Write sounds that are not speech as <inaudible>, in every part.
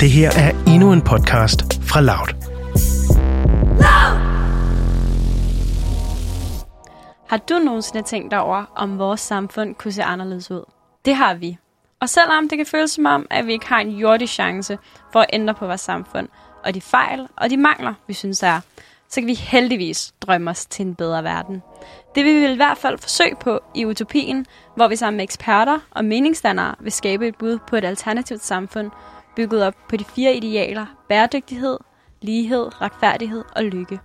Det her er endnu en podcast fra Loud. Har du nogensinde tænkt over, om vores samfund kunne se anderledes ud? Det har vi. Og selvom det kan føles som om, at vi ikke har en jordisk chance for at ændre på vores samfund, og de fejl og de mangler, vi synes er, så kan vi heldigvis drømme os til en bedre verden. Det vil vi i hvert fald forsøge på i Utopien, hvor vi sammen med eksperter og meningsdannere vil skabe et bud på et alternativt samfund, bygget op på de fire idealer bæredygtighed, lighed, retfærdighed og lykke.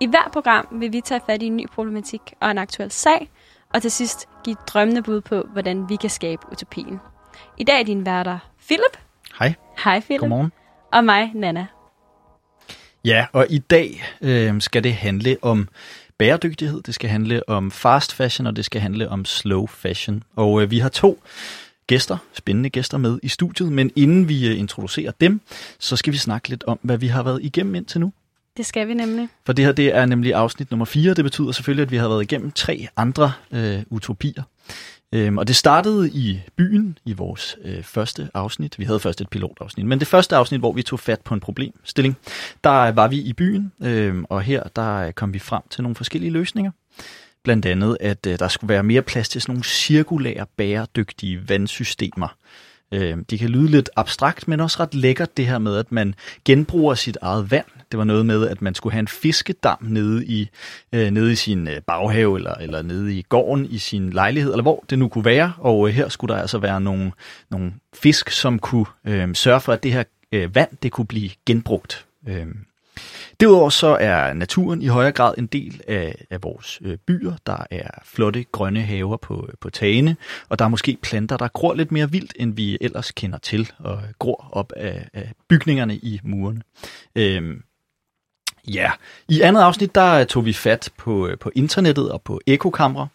I hver program vil vi tage fat i en ny problematik og en aktuel sag, og til sidst give et drømmende bud på, hvordan vi kan skabe utopien. I dag er din værter Philip. Hej. Hej Philip. Godmorgen. Og mig, Nana. Ja, og i dag øh, skal det handle om bæredygtighed, det skal handle om fast fashion, og det skal handle om slow fashion. Og øh, vi har to gæster, spændende gæster med i studiet, men inden vi øh, introducerer dem, så skal vi snakke lidt om, hvad vi har været igennem indtil nu. Det skal vi nemlig. For det her det er nemlig afsnit nummer 4. Det betyder selvfølgelig, at vi har været igennem tre andre øh, utopier. Øhm, og det startede i byen i vores øh, første afsnit. Vi havde først et pilotafsnit, men det første afsnit, hvor vi tog fat på en problemstilling, der var vi i byen, øh, og her der kom vi frem til nogle forskellige løsninger. Blandt andet, at øh, der skulle være mere plads til sådan nogle cirkulære, bæredygtige vandsystemer. Øh, de kan lyde lidt abstrakt, men også ret lækkert det her med, at man genbruger sit eget vand. Det var noget med, at man skulle have en fiskedam nede i, øh, nede i sin øh, baghave, eller, eller nede i gården i sin lejlighed, eller hvor det nu kunne være. Og øh, her skulle der altså være nogle, nogle fisk, som kunne øh, sørge for, at det her øh, vand, det kunne blive genbrugt. Øh, Derudover så er naturen i højere grad en del af, af vores øh, byer. Der er flotte grønne haver på, øh, på tagene, og der er måske planter, der gror lidt mere vildt, end vi ellers kender til, og gror op af, af bygningerne i murene. Øhm, ja, i andet afsnit, der tog vi fat på, øh, på internettet og på ekokamre.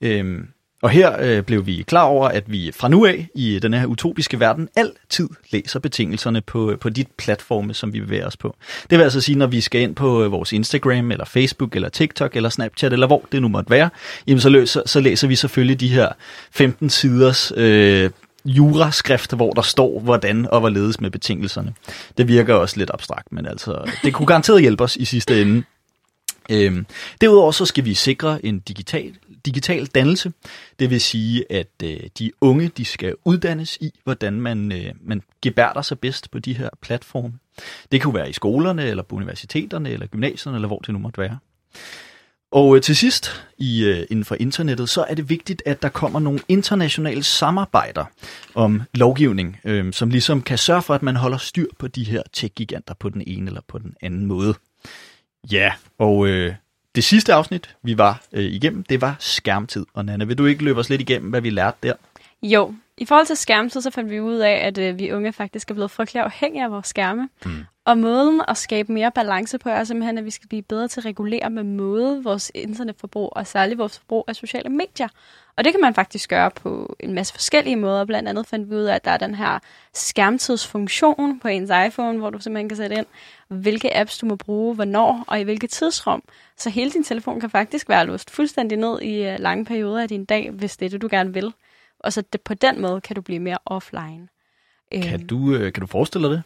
Øhm, og her øh, blev vi klar over, at vi fra nu af i den her utopiske verden altid læser betingelserne på, øh, på dit platforme, som vi bevæger os på. Det vil altså sige, når vi skal ind på øh, vores Instagram, eller Facebook, eller TikTok, eller Snapchat, eller hvor det nu måtte være, jamen så, løser, så læser vi selvfølgelig de her 15 siders øh, juraskrifter, hvor der står, hvordan og hvorledes med betingelserne. Det virker også lidt abstrakt, men altså, det kunne garanteret hjælpe os i sidste ende. Øhm, derudover så skal vi sikre en digital, digital dannelse. Det vil sige, at øh, de unge de skal uddannes i, hvordan man, øh, man gebærder sig bedst på de her platforme. Det kan være i skolerne, eller på universiteterne, eller gymnasierne, eller hvor det nu måtte være. Og øh, til sidst, i, øh, inden for internettet, så er det vigtigt, at der kommer nogle internationale samarbejder om lovgivning, øh, som ligesom kan sørge for, at man holder styr på de her tech-giganter på den ene eller på den anden måde. Ja, og øh, det sidste afsnit, vi var øh, igennem, det var skærmtid. Og Nana, vil du ikke løbe os lidt igennem, hvad vi lærte der? Jo, i forhold til skærmtid, så fandt vi ud af, at øh, vi unge faktisk er blevet frygtelig afhængige af vores skærme. Mm. Og måden at skabe mere balance på er simpelthen, at vi skal blive bedre til at regulere med måde vores internetforbrug, og særligt vores forbrug af sociale medier. Og det kan man faktisk gøre på en masse forskellige måder. Blandt andet fandt vi ud af, at der er den her skærmtidsfunktion på ens iPhone, hvor du simpelthen kan sætte ind, hvilke apps du må bruge, hvornår og i hvilket tidsrum. Så hele din telefon kan faktisk være låst fuldstændig ned i øh, lange perioder af din dag, hvis det er det, du gerne vil. Og så det, på den måde kan du blive mere offline. Kan øhm. du, øh, kan du forestille dig det?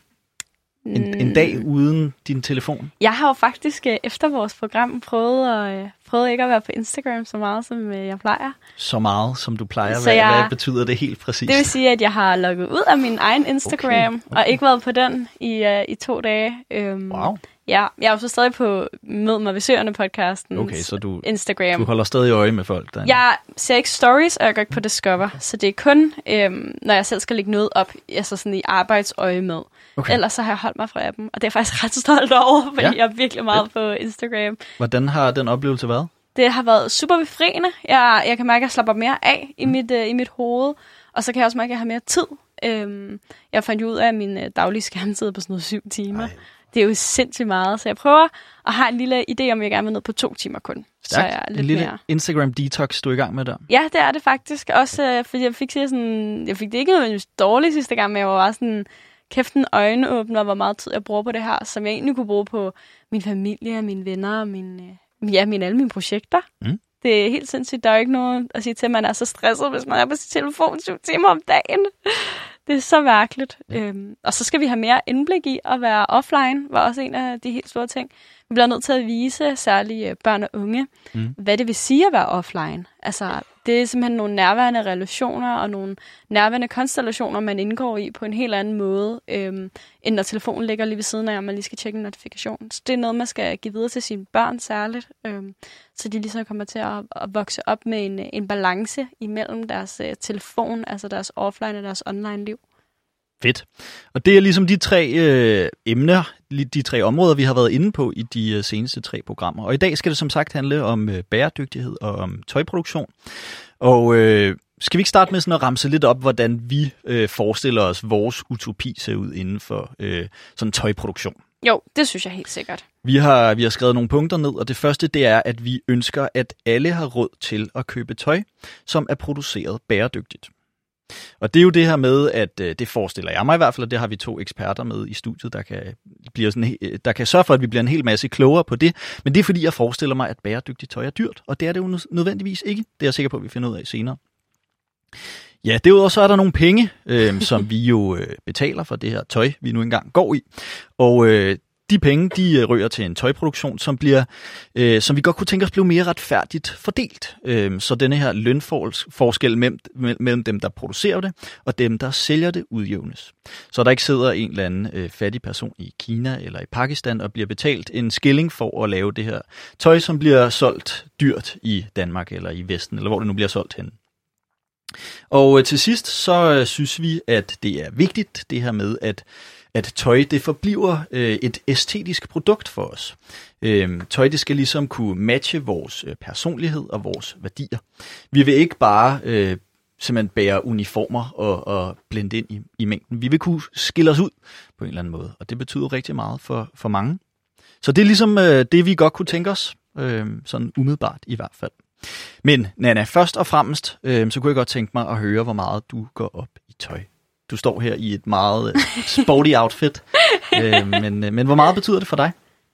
En, en dag uden din telefon? Jeg har jo faktisk øh, efter vores program prøvet, at, øh, prøvet ikke at være på Instagram så meget, som jeg plejer. Så meget, som du plejer? Så hvad, jeg, hvad betyder det helt præcis? Det vil sige, at jeg har logget ud af min egen Instagram, okay, okay. og ikke været på den i, uh, i to dage. Um, wow. Ja, jeg er jo så stadig på Mød mig ved Søerne podcasten okay, så du, Instagram. du holder stadig øje med folk der. Jeg ser ikke stories, og jeg går ikke på Discover, så det er kun, øhm, når jeg selv skal lægge noget op, altså sådan i arbejdsøje med. Okay. Ellers så har jeg holdt mig fra appen, og det er jeg faktisk ret stolt over, fordi ja. jeg er virkelig meget ja. på Instagram. Hvordan har den oplevelse været? Det har været super befriende. Jeg, jeg kan mærke, at jeg slapper mere af i, mm. mit, uh, i mit hoved, og så kan jeg også mærke, at jeg har mere tid. Øhm, jeg fandt ud af, at min uh, daglige skærmtid på sådan noget syv timer. Ej. Det er jo sindssygt meget, så jeg prøver at have en lille idé om, jeg gerne vil ned på to timer kun. Stærkt. Så jeg er lidt en lille mere... Instagram detox, du er i gang med der. Ja, det er det faktisk. Også øh, fordi jeg fik sådan, jeg fik det ikke noget dårligt sidste gang, men jeg var bare sådan, kæft en øjenåbner, hvor meget tid jeg bruger på det her, som jeg egentlig kunne bruge på min familie, mine venner og mine, øh, ja, mine, alle mine projekter. Mm. Det er helt sindssygt. Der er jo ikke nogen at sige til, at man er så stresset, hvis man er på sin telefon syv timer om dagen. Det er så mærkeligt. Ja. Øhm, og så skal vi have mere indblik i at være offline, var også en af de helt store ting. Vi bliver nødt til at vise, særligt øh, børn og unge, mm. hvad det vil sige at være offline. Altså, det er simpelthen nogle nærværende relationer og nogle nærværende konstellationer, man indgår i på en helt anden måde, øhm, end når telefonen ligger lige ved siden af, og man lige skal tjekke en notifikation. Så det er noget, man skal give videre til sine børn særligt, øhm, så de ligesom kommer til at, at vokse op med en, en balance imellem deres øh, telefon, altså deres offline og deres online liv. Fedt. Og det er ligesom de tre øh, emner, de tre områder, vi har været inde på i de øh, seneste tre programmer. Og i dag skal det som sagt handle om øh, bæredygtighed og om tøjproduktion. Og øh, skal vi ikke starte med sådan at ramse lidt op, hvordan vi øh, forestiller os, vores utopi ser ud inden for øh, sådan tøjproduktion? Jo, det synes jeg helt sikkert. Vi har, vi har skrevet nogle punkter ned, og det første det er, at vi ønsker, at alle har råd til at købe tøj, som er produceret bæredygtigt. Og det er jo det her med, at øh, det forestiller jeg mig i hvert fald, og det har vi to eksperter med i studiet, der kan, blive sådan, øh, der kan sørge for, at vi bliver en hel masse klogere på det. Men det er fordi, jeg forestiller mig, at bæredygtigt tøj er dyrt, og det er det jo nødvendigvis ikke. Det er jeg sikker på, at vi finder ud af senere. Ja, derudover så er der nogle penge, øh, som vi jo øh, betaler for det her tøj, vi nu engang går i. Og øh, de penge, de øh, rører til en tøjproduktion, som bliver, øh, som vi godt kunne tænke os blev mere retfærdigt fordelt. Øh, så denne her lønforskel mellem, mellem dem, der producerer det, og dem, der sælger det, udjævnes. Så der ikke sidder en eller anden øh, fattig person i Kina eller i Pakistan og bliver betalt en skilling for at lave det her tøj, som bliver solgt dyrt i Danmark eller i Vesten, eller hvor det nu bliver solgt hen. Og øh, til sidst, så øh, synes vi, at det er vigtigt, det her med, at at tøj det forbliver øh, et æstetisk produkt for os. Øh, tøj det skal ligesom kunne matche vores øh, personlighed og vores værdier. Vi vil ikke bare øh, simpelthen bære uniformer og, og blende ind i, i mængden. Vi vil kunne skille os ud på en eller anden måde, og det betyder rigtig meget for, for mange. Så det er ligesom øh, det, vi godt kunne tænke os, øh, sådan umiddelbart i hvert fald. Men Nana, først og fremmest, øh, så kunne jeg godt tænke mig at høre, hvor meget du går op i tøj du står her i et meget øh, sporty outfit. <laughs> øh, men, øh, men hvor meget betyder det for dig?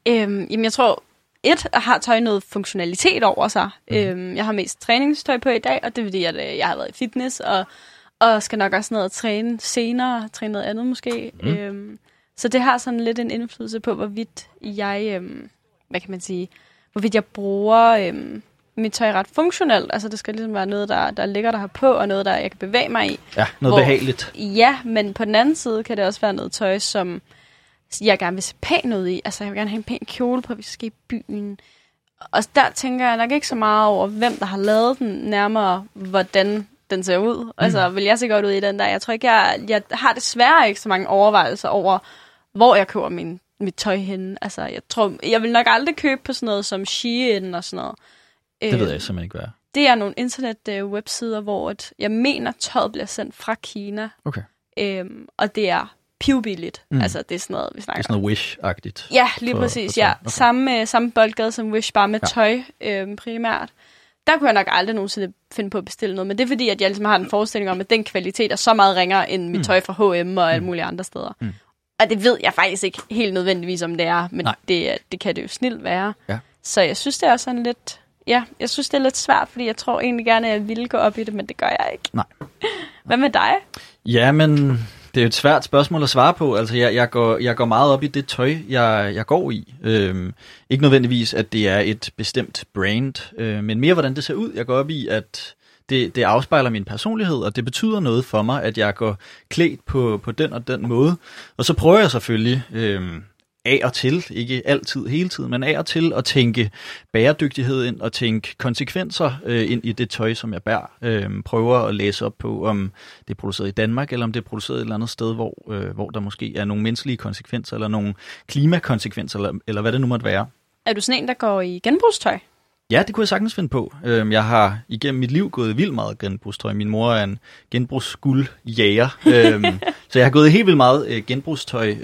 Øhm, jamen jeg tror, et har tøj noget funktionalitet over sig. Mm. Øhm, jeg har mest træningstøj på i dag, og det er fordi, at øh, jeg har været i fitness, og, og skal nok også ned og træne senere, træne noget andet måske. Mm. Øhm, så det har sådan lidt en indflydelse på, hvorvidt jeg, øhm, hvad kan man sige, hvorvidt jeg bruger øhm, mit tøj ret funktionelt. Altså, det skal ligesom være noget, der, der ligger der her på, og noget, der jeg kan bevæge mig i. Ja, noget hvor, behageligt. Ja, men på den anden side kan det også være noget tøj, som jeg gerne vil se pænt ud i. Altså, jeg vil gerne have en pæn kjole på, hvis jeg skal i byen. Og der tænker jeg nok ikke så meget over, hvem der har lavet den, nærmere hvordan den ser ud. Mm. Altså, vil jeg se godt ud i den der? Jeg tror ikke, jeg, jeg har desværre ikke så mange overvejelser over, hvor jeg køber min, mit tøj henne. Altså, jeg tror, jeg vil nok aldrig købe på sådan noget som Shein og sådan noget. Det ved jeg simpelthen ikke, hvad er. Det er nogle internet-websider, hvor et, jeg mener, tøjet bliver sendt fra Kina. Okay. Øhm, og det er pivbilligt. Mm. Altså, det er sådan noget, vi snakker Det er sådan noget Wish-agtigt. Ja, lige for, præcis. For ja. Okay. Samme, samme boldgade som Wish, bare med ja. tøj øhm, primært. Der kunne jeg nok aldrig nogensinde finde på at bestille noget, men det er fordi, at jeg ligesom har en forestilling om, at den kvalitet er så meget ringere end mit mm. tøj fra H&M og alle mm. mulige andre steder. Mm. Og det ved jeg faktisk ikke helt nødvendigvis, om det er, men det, det kan det jo snilt være. Ja. Så jeg synes, det er sådan lidt Ja, jeg synes, det er lidt svært, fordi jeg tror egentlig gerne, at jeg ville gå op i det, men det gør jeg ikke. Nej. <laughs> Hvad med dig? Ja, men det er jo et svært spørgsmål at svare på. Altså, jeg, jeg, går, jeg går meget op i det tøj, jeg, jeg går i. Øhm, ikke nødvendigvis, at det er et bestemt brand, øh, men mere, hvordan det ser ud. Jeg går op i, at det, det afspejler min personlighed, og det betyder noget for mig, at jeg går klædt på, på den og den måde. Og så prøver jeg selvfølgelig... Øh, af og til, ikke altid hele tiden, men af og til at tænke bæredygtighed ind og tænke konsekvenser øh, ind i det tøj, som jeg bærer. Øh, prøver at læse op på, om det er produceret i Danmark, eller om det er produceret et eller andet sted, hvor, øh, hvor der måske er nogle menneskelige konsekvenser, eller nogle klimakonsekvenser, eller, eller hvad det nu måtte være. Er du sådan en, der går i genbrugstøj? Ja, det kunne jeg sagtens finde på. Øhm, jeg har igennem mit liv gået vildt meget genbrugstøj. Min mor er en genbrugsguldjæger, øhm, <laughs> så jeg har gået helt vildt meget øh, genbrugstøj.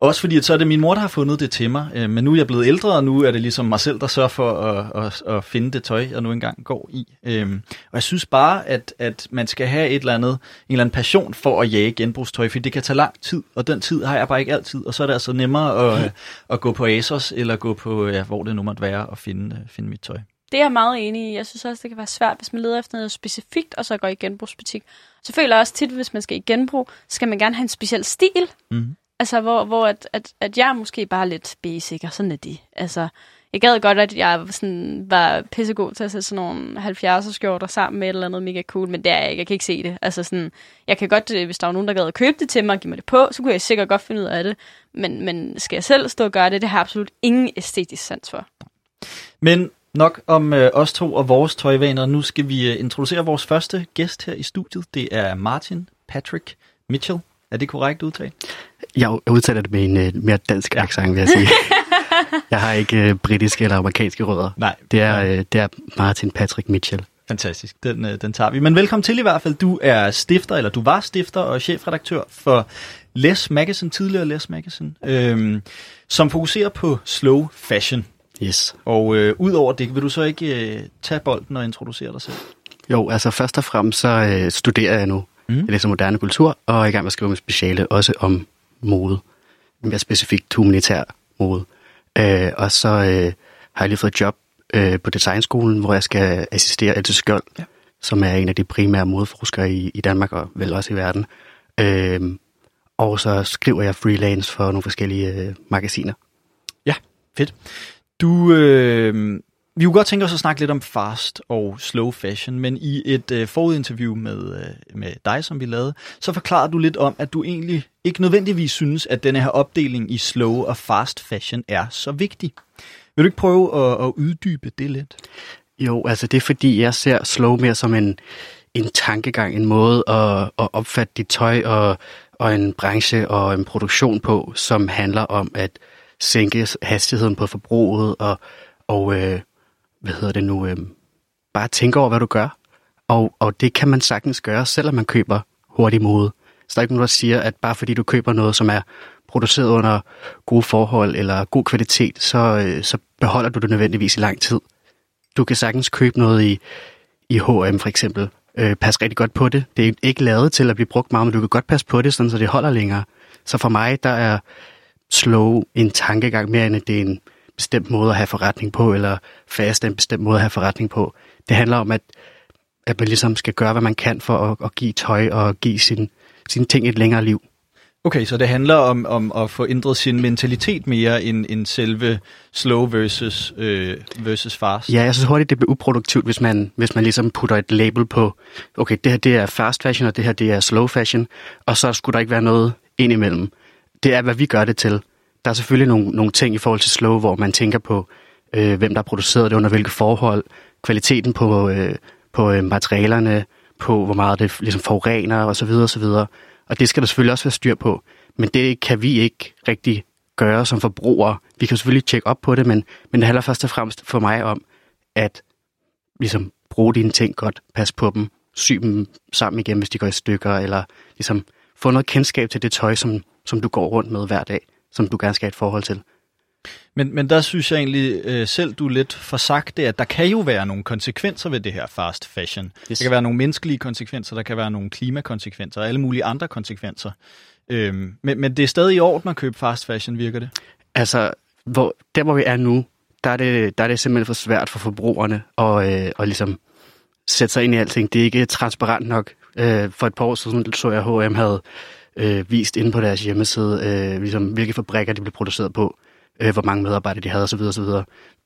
Også fordi, at så er det min mor, der har fundet det til mig. Øh, men nu er jeg blevet ældre, og nu er det ligesom mig selv, der sørger for at, at, at finde det tøj, jeg nu engang går i. Øhm, og jeg synes bare, at, at man skal have et eller andet, en eller anden passion for at jage genbrugstøj, for det kan tage lang tid, og den tid har jeg bare ikke altid. Og så er det altså nemmere at, at gå på ASOS, eller gå på, ja, hvor det nu måtte være, og finde, finde mit tøj. Det er jeg meget enig i. Jeg synes også, det kan være svært, hvis man leder efter noget specifikt, og så går i genbrugsbutik. Så føler jeg også tit, hvis man skal i genbrug, skal man gerne have en speciel stil. Mm. Altså, hvor, hvor at, at, at jeg er måske bare lidt basic, og sådan er det. Altså, jeg gad godt, at jeg sådan, var pissegod til at sætte sådan nogle 70'er skjorter sammen med et eller andet mega cool, men det er jeg ikke. Jeg kan ikke se det. Altså sådan, jeg kan godt, øh, hvis der var nogen, der gad at købe det til mig og give mig det på, så kunne jeg sikkert godt finde ud af det. Men, men skal jeg selv stå og gøre det, det har jeg absolut ingen æstetisk sans for. Men nok om øh, os to og vores tøjvaner. Nu skal vi øh, introducere vores første gæst her i studiet. Det er Martin Patrick Mitchell. Er det korrekt udtalt? Jeg udtaler det med en uh, mere dansk accent, vil jeg sige. <laughs> jeg har ikke uh, britiske eller amerikanske rødder. Nej. Det er, uh, det er Martin Patrick Mitchell. Fantastisk, den, uh, den tager vi. Men velkommen til i hvert fald. Du er stifter, eller du var stifter og chefredaktør for Les Magazine, tidligere Les Magazine, øhm, som fokuserer på slow fashion. Yes. Og øh, ud over det, vil du så ikke øh, tage bolden og introducere dig selv? Jo, altså først og fremmest så øh, studerer jeg nu. Mm. Jeg læser moderne kultur, og er i gang med at skrive med speciale også om mode. Mere specifikt humanitær mode. Øh, og så øh, har jeg lige fået job øh, på designskolen, hvor jeg skal assistere Else Skjold, ja. som er en af de primære modeforskere i, i Danmark og vel også i verden. Øh, og så skriver jeg freelance for nogle forskellige øh, magasiner. Ja, fedt. Du, øh, vi kunne godt tænke os at snakke lidt om fast og slow fashion, men i et øh, forudinterview med, øh, med dig, som vi lavede, så forklarede du lidt om, at du egentlig ikke nødvendigvis synes, at denne her opdeling i slow og fast fashion er så vigtig. Vil du ikke prøve at, at uddybe det lidt? Jo, altså det er fordi, jeg ser slow mere som en, en tankegang, en måde at, at opfatte dit tøj og, og en branche og en produktion på, som handler om at sænke hastigheden på forbruget og, og øh, hvad hedder det nu, øh, bare tænke over, hvad du gør. Og, og det kan man sagtens gøre, selvom man køber hurtig mode. Så der er ikke nogen, der siger, at bare fordi du køber noget, som er produceret under gode forhold eller god kvalitet, så, øh, så beholder du det nødvendigvis i lang tid. Du kan sagtens købe noget i, i H&M for eksempel. Øh, pas rigtig godt på det. Det er ikke lavet til at blive brugt meget, men du kan godt passe på det, sådan, så det holder længere. Så for mig, der er slow en tankegang mere, end at det er en bestemt måde at have forretning på, eller fast en bestemt måde at have forretning på. Det handler om, at, at man ligesom skal gøre, hvad man kan for at, at give tøj og give sin, sine ting et længere liv. Okay, så det handler om, om at få ændret sin mentalitet mere end, end selve slow versus, øh, versus fast? Ja, jeg synes hurtigt, det bliver uproduktivt, hvis man, hvis man ligesom putter et label på, okay, det her det er fast fashion, og det her det er slow fashion, og så skulle der ikke være noget indimellem. Det er, hvad vi gør det til. Der er selvfølgelig nogle, nogle ting i forhold til slow, hvor man tænker på, øh, hvem der har produceret det, under hvilke forhold, kvaliteten på, øh, på øh, materialerne, på hvor meget det ligesom forurener osv. videre Og det skal der selvfølgelig også være styr på. Men det kan vi ikke rigtig gøre som forbrugere. Vi kan selvfølgelig tjekke op på det, men, men det handler først og fremmest for mig om, at ligesom bruge dine ting godt, pas på dem, sy dem sammen igen, hvis de går i stykker, eller ligesom få noget kendskab til det tøj, som, som du går rundt med hver dag, som du gerne skal have et forhold til. Men, men der synes jeg egentlig øh, selv, du er lidt for sagt det, at der kan jo være nogle konsekvenser ved det her fast fashion. Yes. Der kan være nogle menneskelige konsekvenser, der kan være nogle klimakonsekvenser og alle mulige andre konsekvenser. Øhm, men, men det er stadig i orden at købe fast fashion, virker det? Altså, hvor, der hvor vi er nu, der er det, der er det simpelthen for svært for forbrugerne at, øh, at ligesom sætte sig ind i alting. Det er ikke transparent nok. Øh, for et par år siden så jeg, at H&M havde øh, vist inde på deres hjemmeside, øh, ligesom, hvilke fabrikker de blev produceret på øh, hvor mange medarbejdere de havde osv. osv.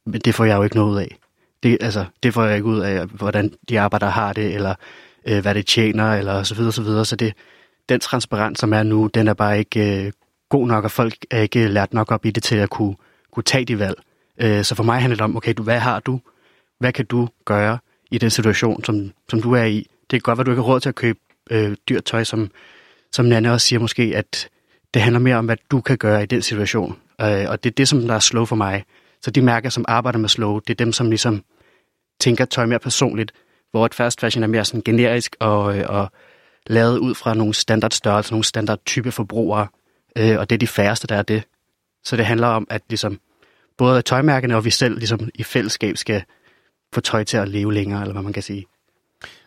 Men det får jeg jo ikke noget ud af. Det, altså, det får jeg ikke ud af, hvordan de arbejdere har det, eller øh, hvad det tjener, eller så videre, så videre. Så det, den transparens, som er nu, den er bare ikke øh, god nok, og folk er ikke lært nok op i det til at kunne, kunne tage de valg. Øh, så for mig handler det om, okay, du, hvad har du? Hvad kan du gøre i den situation, som, som du er i? Det kan godt være, du ikke har råd til at købe øh, dyrt tøj, som, som Nanne også siger måske, at det handler mere om, hvad du kan gøre i den situation. Øh, og det er det, som der er slow for mig. Så de mærker, som arbejder med slow, det er dem, som ligesom tænker tøj mere personligt, hvor et fast fashion er mere sådan generisk og, øh, og lavet ud fra nogle standardstørrelser, nogle standard type forbrugere, øh, og det er de færreste, der er det. Så det handler om, at ligesom, både tøjmærkerne og vi selv ligesom, i fællesskab skal få tøj til at leve længere, eller hvad man kan sige.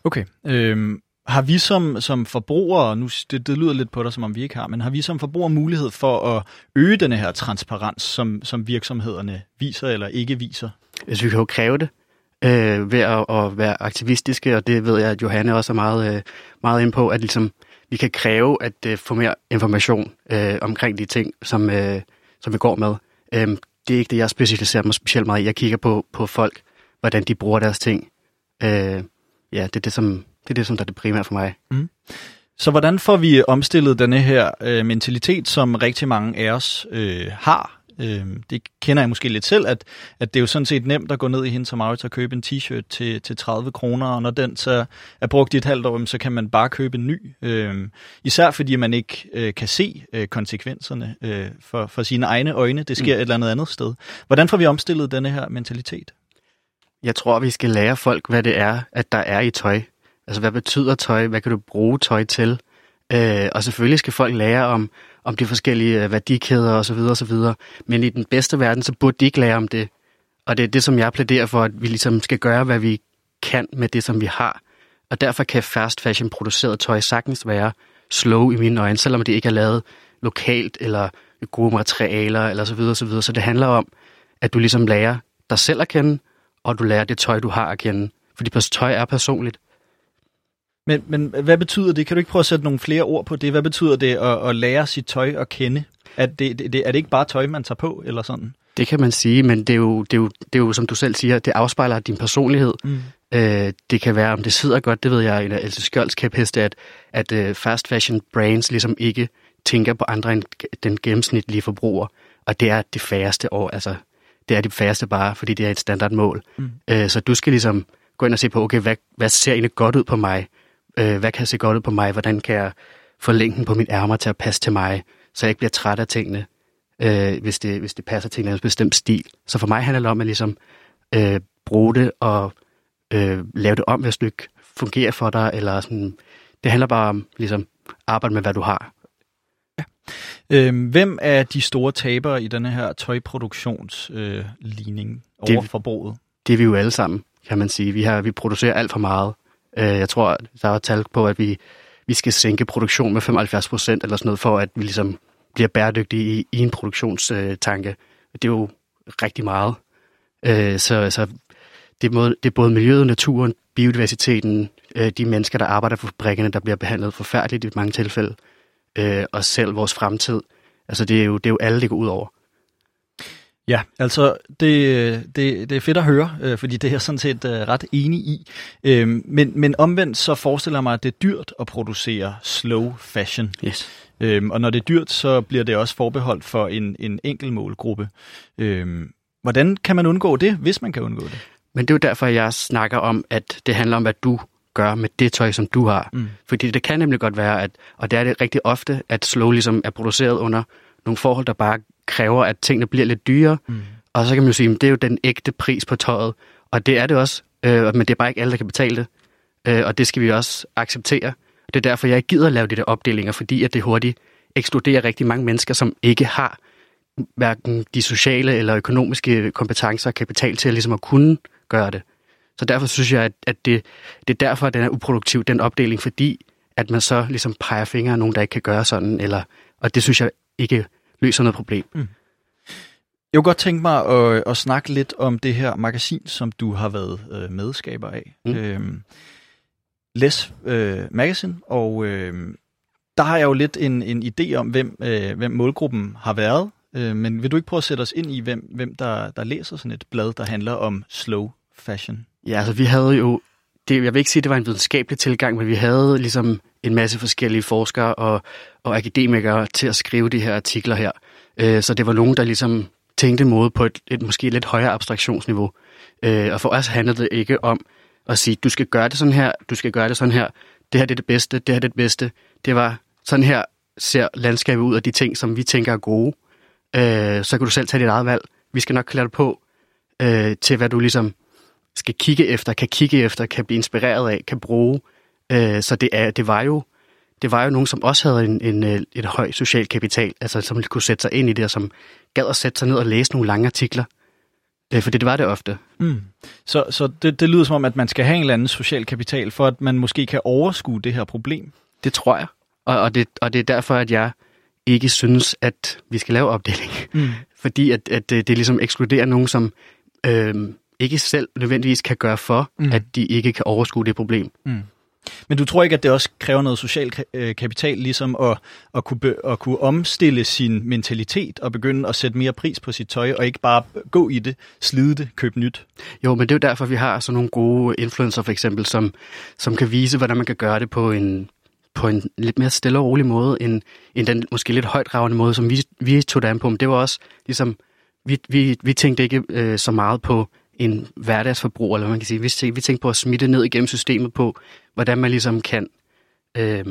Okay. Øhm, har vi som, som forbrugere, nu det, det lyder lidt på dig, som om vi ikke har, men har vi som forbrugere mulighed for at øge den her transparens, som, som virksomhederne viser eller ikke viser? Hvis vi kan jo kræve det. øh, ved at, at være aktivistiske, og det ved jeg, at Johanne også er meget, øh, meget inde på, at ligesom, vi kan kræve at øh, få mere information øh, omkring de ting, som, øh, som vi går med. Øh, det er ikke det, jeg specialiserer mig specielt meget i. Jeg kigger på, på folk, hvordan de bruger deres ting. Øh, ja, det er det, som, det er det, som der er det primære for mig. Så hvordan får vi omstillet denne her øh, mentalitet, som rigtig mange af os øh, har? Øh, det kender jeg måske lidt selv, at, at det er jo sådan set nemt at gå ned i hendes og Maurits og købe en t-shirt til, til 30 kroner, og når den så er brugt i et halvt år, så kan man bare købe en ny. Øh, især fordi man ikke øh, kan se øh, konsekvenserne øh, for, for sine egne øjne. Det sker mm. et eller andet andet sted. Hvordan får vi omstillet denne her mentalitet? Jeg tror, vi skal lære folk, hvad det er, at der er i tøj. Altså, hvad betyder tøj? Hvad kan du bruge tøj til? Øh, og selvfølgelig skal folk lære om, om de forskellige øh, værdikæder osv. osv. Men i den bedste verden, så burde de ikke lære om det. Og det er det, som jeg plæderer for, at vi ligesom skal gøre, hvad vi kan med det, som vi har. Og derfor kan fast fashion produceret tøj sagtens være slow i mine øjne, selvom det ikke er lavet lokalt eller gode materialer eller så videre, så videre. Så det handler om, at du ligesom lærer dig selv at kende, og du lærer det tøj, du har at kende. Fordi tøj er personligt. Men, men hvad betyder det? Kan du ikke prøve at sætte nogle flere ord på det? Hvad betyder det at, at lære sit tøj at kende? Er det, det, er det ikke bare tøj, man tager på, eller sådan? Det kan man sige, men det er jo, det er jo, det er jo som du selv siger, det afspejler din personlighed. Mm. Øh, det kan være, om det sidder godt, det ved jeg, en af Else Skjolds kæpheste, at, at uh, fast fashion brands ligesom ikke tænker på andre end den gennemsnitlige forbruger. Og det er det færreste år, altså det er det færreste bare, fordi det er et standardmål. Mm. Øh, så du skal ligesom gå ind og se på, okay, hvad, hvad ser egentlig godt ud på mig? Øh, hvad kan se godt ud på mig? Hvordan kan jeg få længden på min ærmer til at passe til mig, så jeg ikke bliver træt af tingene, øh, hvis, det, hvis det passer til en bestemt stil. Så for mig handler det om at ligesom øh, bruge det og øh, lave det om, hvis det ikke fungerer for dig, eller sådan. Det handler bare om ligesom arbejde med, hvad du har. Ja. Øhm, hvem er de store tabere i denne her tøjproduktionsligning øh, over det, forbruget? Det er vi jo alle sammen, kan man sige. Vi, har, vi producerer alt for meget. Øh, jeg tror, der er tal på, at vi, vi skal sænke produktion med 75 procent eller sådan noget, for at vi ligesom bliver bæredygtige i, i en produktionstanke. Det er jo rigtig meget. Øh, så så det, er både, det er både miljøet, naturen, biodiversiteten, øh, de mennesker, der arbejder for fabrikkerne, der bliver behandlet forfærdeligt i mange tilfælde, øh, og selv vores fremtid. Altså det er jo, det er jo alle, det går ud over. Ja, altså det, det, det er fedt at høre, øh, fordi det er jeg sådan set øh, ret enig i. Øh, men, men omvendt så forestiller jeg mig, at det er dyrt at producere slow fashion. Yes. Øhm, og når det er dyrt, så bliver det også forbeholdt for en, en enkelt målgruppe. Øhm, hvordan kan man undgå det, hvis man kan undgå det? Men det er jo derfor, jeg snakker om, at det handler om, hvad du gør med det tøj, som du har. Mm. Fordi det kan nemlig godt være, at, og det er det rigtig ofte, at slow ligesom er produceret under nogle forhold, der bare kræver, at tingene bliver lidt dyrere. Mm. Og så kan man jo sige, at det er jo den ægte pris på tøjet. Og det er det også, øh, men det er bare ikke alle, der kan betale det. Øh, og det skal vi også acceptere. Det er derfor, jeg ikke gider at lave de der opdelinger, fordi at det hurtigt ekskluderer rigtig mange mennesker, som ikke har hverken de sociale eller økonomiske kompetencer og kapital til at, ligesom at kunne gøre det. Så derfor synes jeg, at, at det, det er derfor, at den er uproduktiv, den opdeling, fordi at man så ligesom peger fingre af nogen, der ikke kan gøre sådan, eller, og det synes jeg ikke løser noget problem. Mm. Jeg kunne godt tænke mig at, at snakke lidt om det her magasin, som du har været øh, medskaber af. Mm. Øhm, Les øh, Magazine, og øh, der har jeg jo lidt en, en idé om, hvem, øh, hvem målgruppen har været. Øh, men vil du ikke prøve at sætte os ind i, hvem, hvem der, der læser sådan et blad, der handler om slow fashion? Ja, altså vi havde jo, det, jeg vil ikke sige, at det var en videnskabelig tilgang, men vi havde ligesom en masse forskellige forskere og, og akademikere til at skrive de her artikler her. Øh, så det var nogen, der ligesom tænkte måde på et, et måske lidt højere abstraktionsniveau. Øh, og for os handlede det ikke om at sige, du skal gøre det sådan her, du skal gøre det sådan her, det her det er det bedste, det her det er det bedste. Det var sådan her ser landskabet ud af de ting, som vi tænker er gode. Øh, så kan du selv tage dit eget valg. Vi skal nok klæde dig på øh, til, hvad du ligesom skal kigge efter, kan kigge efter, kan blive inspireret af, kan bruge. Øh, så det, er, det var jo det var jo nogen, som også havde en, en, øh, et høj social kapital, altså som kunne sætte sig ind i det, og som gad at sætte sig ned og læse nogle lange artikler. Øh, for det var det ofte. Mm. Så, så det, det lyder som om, at man skal have en eller anden social kapital, for at man måske kan overskue det her problem. Det tror jeg. Og, og, det, og det er derfor, at jeg ikke synes, at vi skal lave opdeling. Mm. <laughs> Fordi at, at det, det ligesom ekskluderer nogen, som øh, ikke selv nødvendigvis kan gøre for, Mm. mm. at de ikke kan overskue det problem. Men du tror ikke, at det også kræver noget social øh, kapital, ligesom at, at, kunne be, at kunne omstille sin mentalitet og begynde at sætte mere pris på sit tøj, og ikke bare gå i det, slide det, købe nyt? Jo, men det er jo derfor, vi har sådan nogle gode influencer for eksempel, som, som kan vise, hvordan man kan gøre det på en, på en lidt mere stille og rolig måde, end, end den måske lidt højtravende måde, som vi, vi tog det an på. Men det var også ligesom, vi, vi, vi tænkte ikke øh, så meget på en hverdagsforbrug, eller hvad man kan sige. Vi tænkte, vi tænkte på at smitte ned igennem systemet på, hvordan man ligesom kan, øh,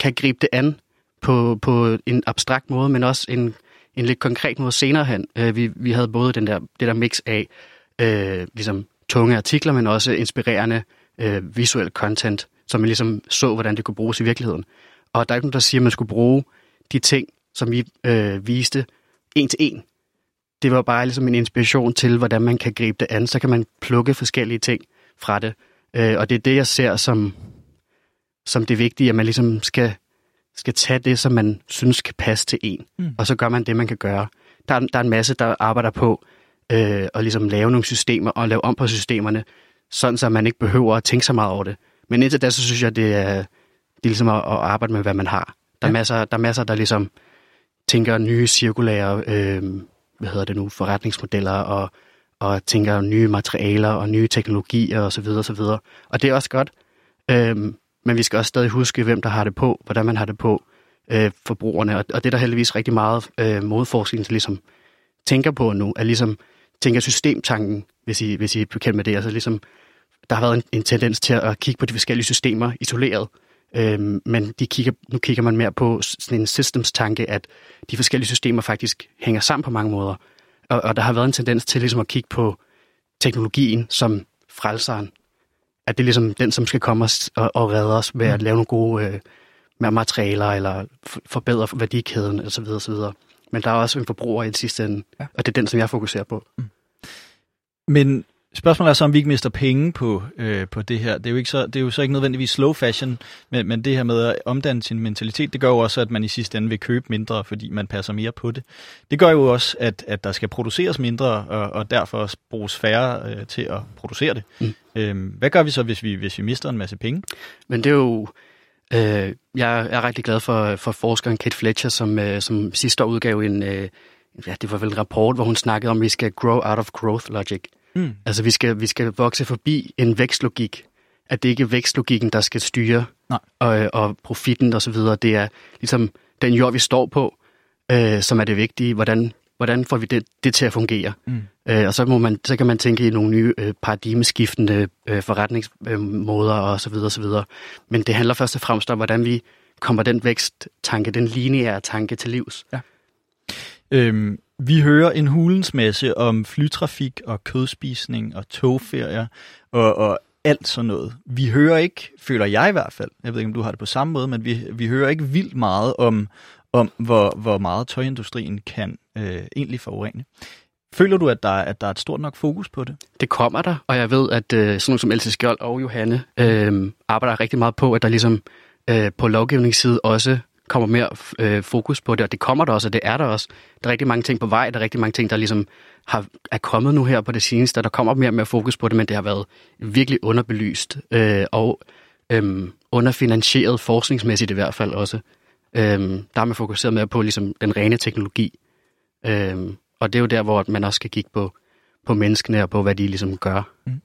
kan gribe det an på, på en abstrakt måde, men også en, en lidt konkret måde senere hen. Øh, vi, vi havde både den der, det der mix af øh, ligesom tunge artikler, men også inspirerende øh, visuel content, så man ligesom så, hvordan det kunne bruges i virkeligheden. Og der er ikke nogen, der siger, at man skulle bruge de ting, som vi øh, viste, en til en. Det var bare ligesom en inspiration til, hvordan man kan gribe det an. Så kan man plukke forskellige ting fra det. Øh, og det er det, jeg ser som, som det vigtige, at man ligesom skal, skal tage det, som man synes kan passe til en. Mm. Og så gør man det, man kan gøre. Der er, der er en masse, der arbejder på øh, at ligesom lave nogle systemer og lave om på systemerne, sådan så man ikke behøver at tænke så meget over det. Men indtil da, så synes jeg, det er, det er ligesom at, at arbejde med, hvad man har. Der er, Ja. masser, der er masser, der ligesom tænker nye cirkulære øh, hvad hedder det nu, forretningsmodeller og, og tænker nye materialer og nye teknologier osv. Og, så videre, og, så videre. og det er også godt. Øhm, men vi skal også stadig huske, hvem der har det på, hvordan man har det på, øh, forbrugerne. Og, og det er der heldigvis rigtig meget øh, modforskning, der ligesom tænker på nu, at ligesom tænker systemtanken, hvis I, hvis I er bekendt med det. Altså ligesom, der har været en, en tendens til at kigge på de forskellige systemer isoleret. Øhm, men de kigger, nu kigger man mere på sådan en systems-tanke, at de forskellige systemer faktisk hænger sammen på mange måder. Og, og der har været en tendens til ligesom at kigge på teknologien som frelseren. At det er ligesom den, som skal komme os og, og redde os ved at lave nogle gode øh, med materialer eller forbedre værdikæden osv. osv. Men der er også en forbruger i den sidste ende, Ja. og det er den, som jeg fokuserer på. Men spørgsmålet er så, om vi ikke mister penge på, øh, på det her. Det er, jo ikke så, det er jo så ikke nødvendigvis slow fashion, men, men det her med at omdanne sin mentalitet, det gør jo også, at man i sidste ende vil købe mindre, fordi man passer mere på det. Det gør jo også, at, at der skal produceres mindre, og, og derfor også bruges færre øh, til at producere det. Mm. Øhm, hvad gør vi så, hvis vi, hvis vi mister en masse penge? Men det er jo... Øh, jeg er rigtig glad for, for forskeren Kate Fletcher, som, øh, som sidste år udgav en... Øh, ja, det var vel en rapport, hvor hun snakkede om, at vi skal grow out of growth logic. Mm. Altså, vi skal, vi skal vokse forbi en vækstlogik. At det ikke er vækstlogikken, der skal styre, Nej. og, og profitten og så videre. Det er ligesom den jord, vi står på, øh, som er det vigtige. Hvordan, hvordan får vi det, det til at fungere? Mm. Øh, og så, må man, så kan man tænke i nogle nye øh, paradigmeskiftende øh, forretningsmåder og så videre, og så videre. Men det handler først og fremmest om, hvordan vi kommer den væksttanke, den lineære tanke til livs. Øhm, vi hører en hulens masse om flytrafik og kødspisning og togferier og, og alt sådan noget. Vi hører ikke, føler jeg i hvert fald, jeg ved ikke, om du har det på samme måde, men vi, vi hører ikke vildt meget om, om hvor, hvor meget tøjindustrien kan øh, egentlig forurene. Føler du, at der, at der er et stort nok fokus på det? Det kommer der, og jeg ved, at øh, sådan nogle som Else Skjold og Johanne øh, arbejder rigtig meget på, at der ligesom øh, på lovgivningsside også kommer mere øh, fokus på det, og det kommer der også, og det er der også. Der er rigtig mange ting på vej, der er rigtig mange ting, der ligesom har, er kommet nu her på det seneste, der kommer mere og mere fokus på det, men det har været virkelig underbelyst øh, og øh, underfinansieret forskningsmæssigt i hvert fald også. Øh, der har man fokuseret mere på ligesom den rene teknologi, øh, og det er jo der, hvor man også skal kigge på på menneskene og på, hvad de ligesom gør. Mm.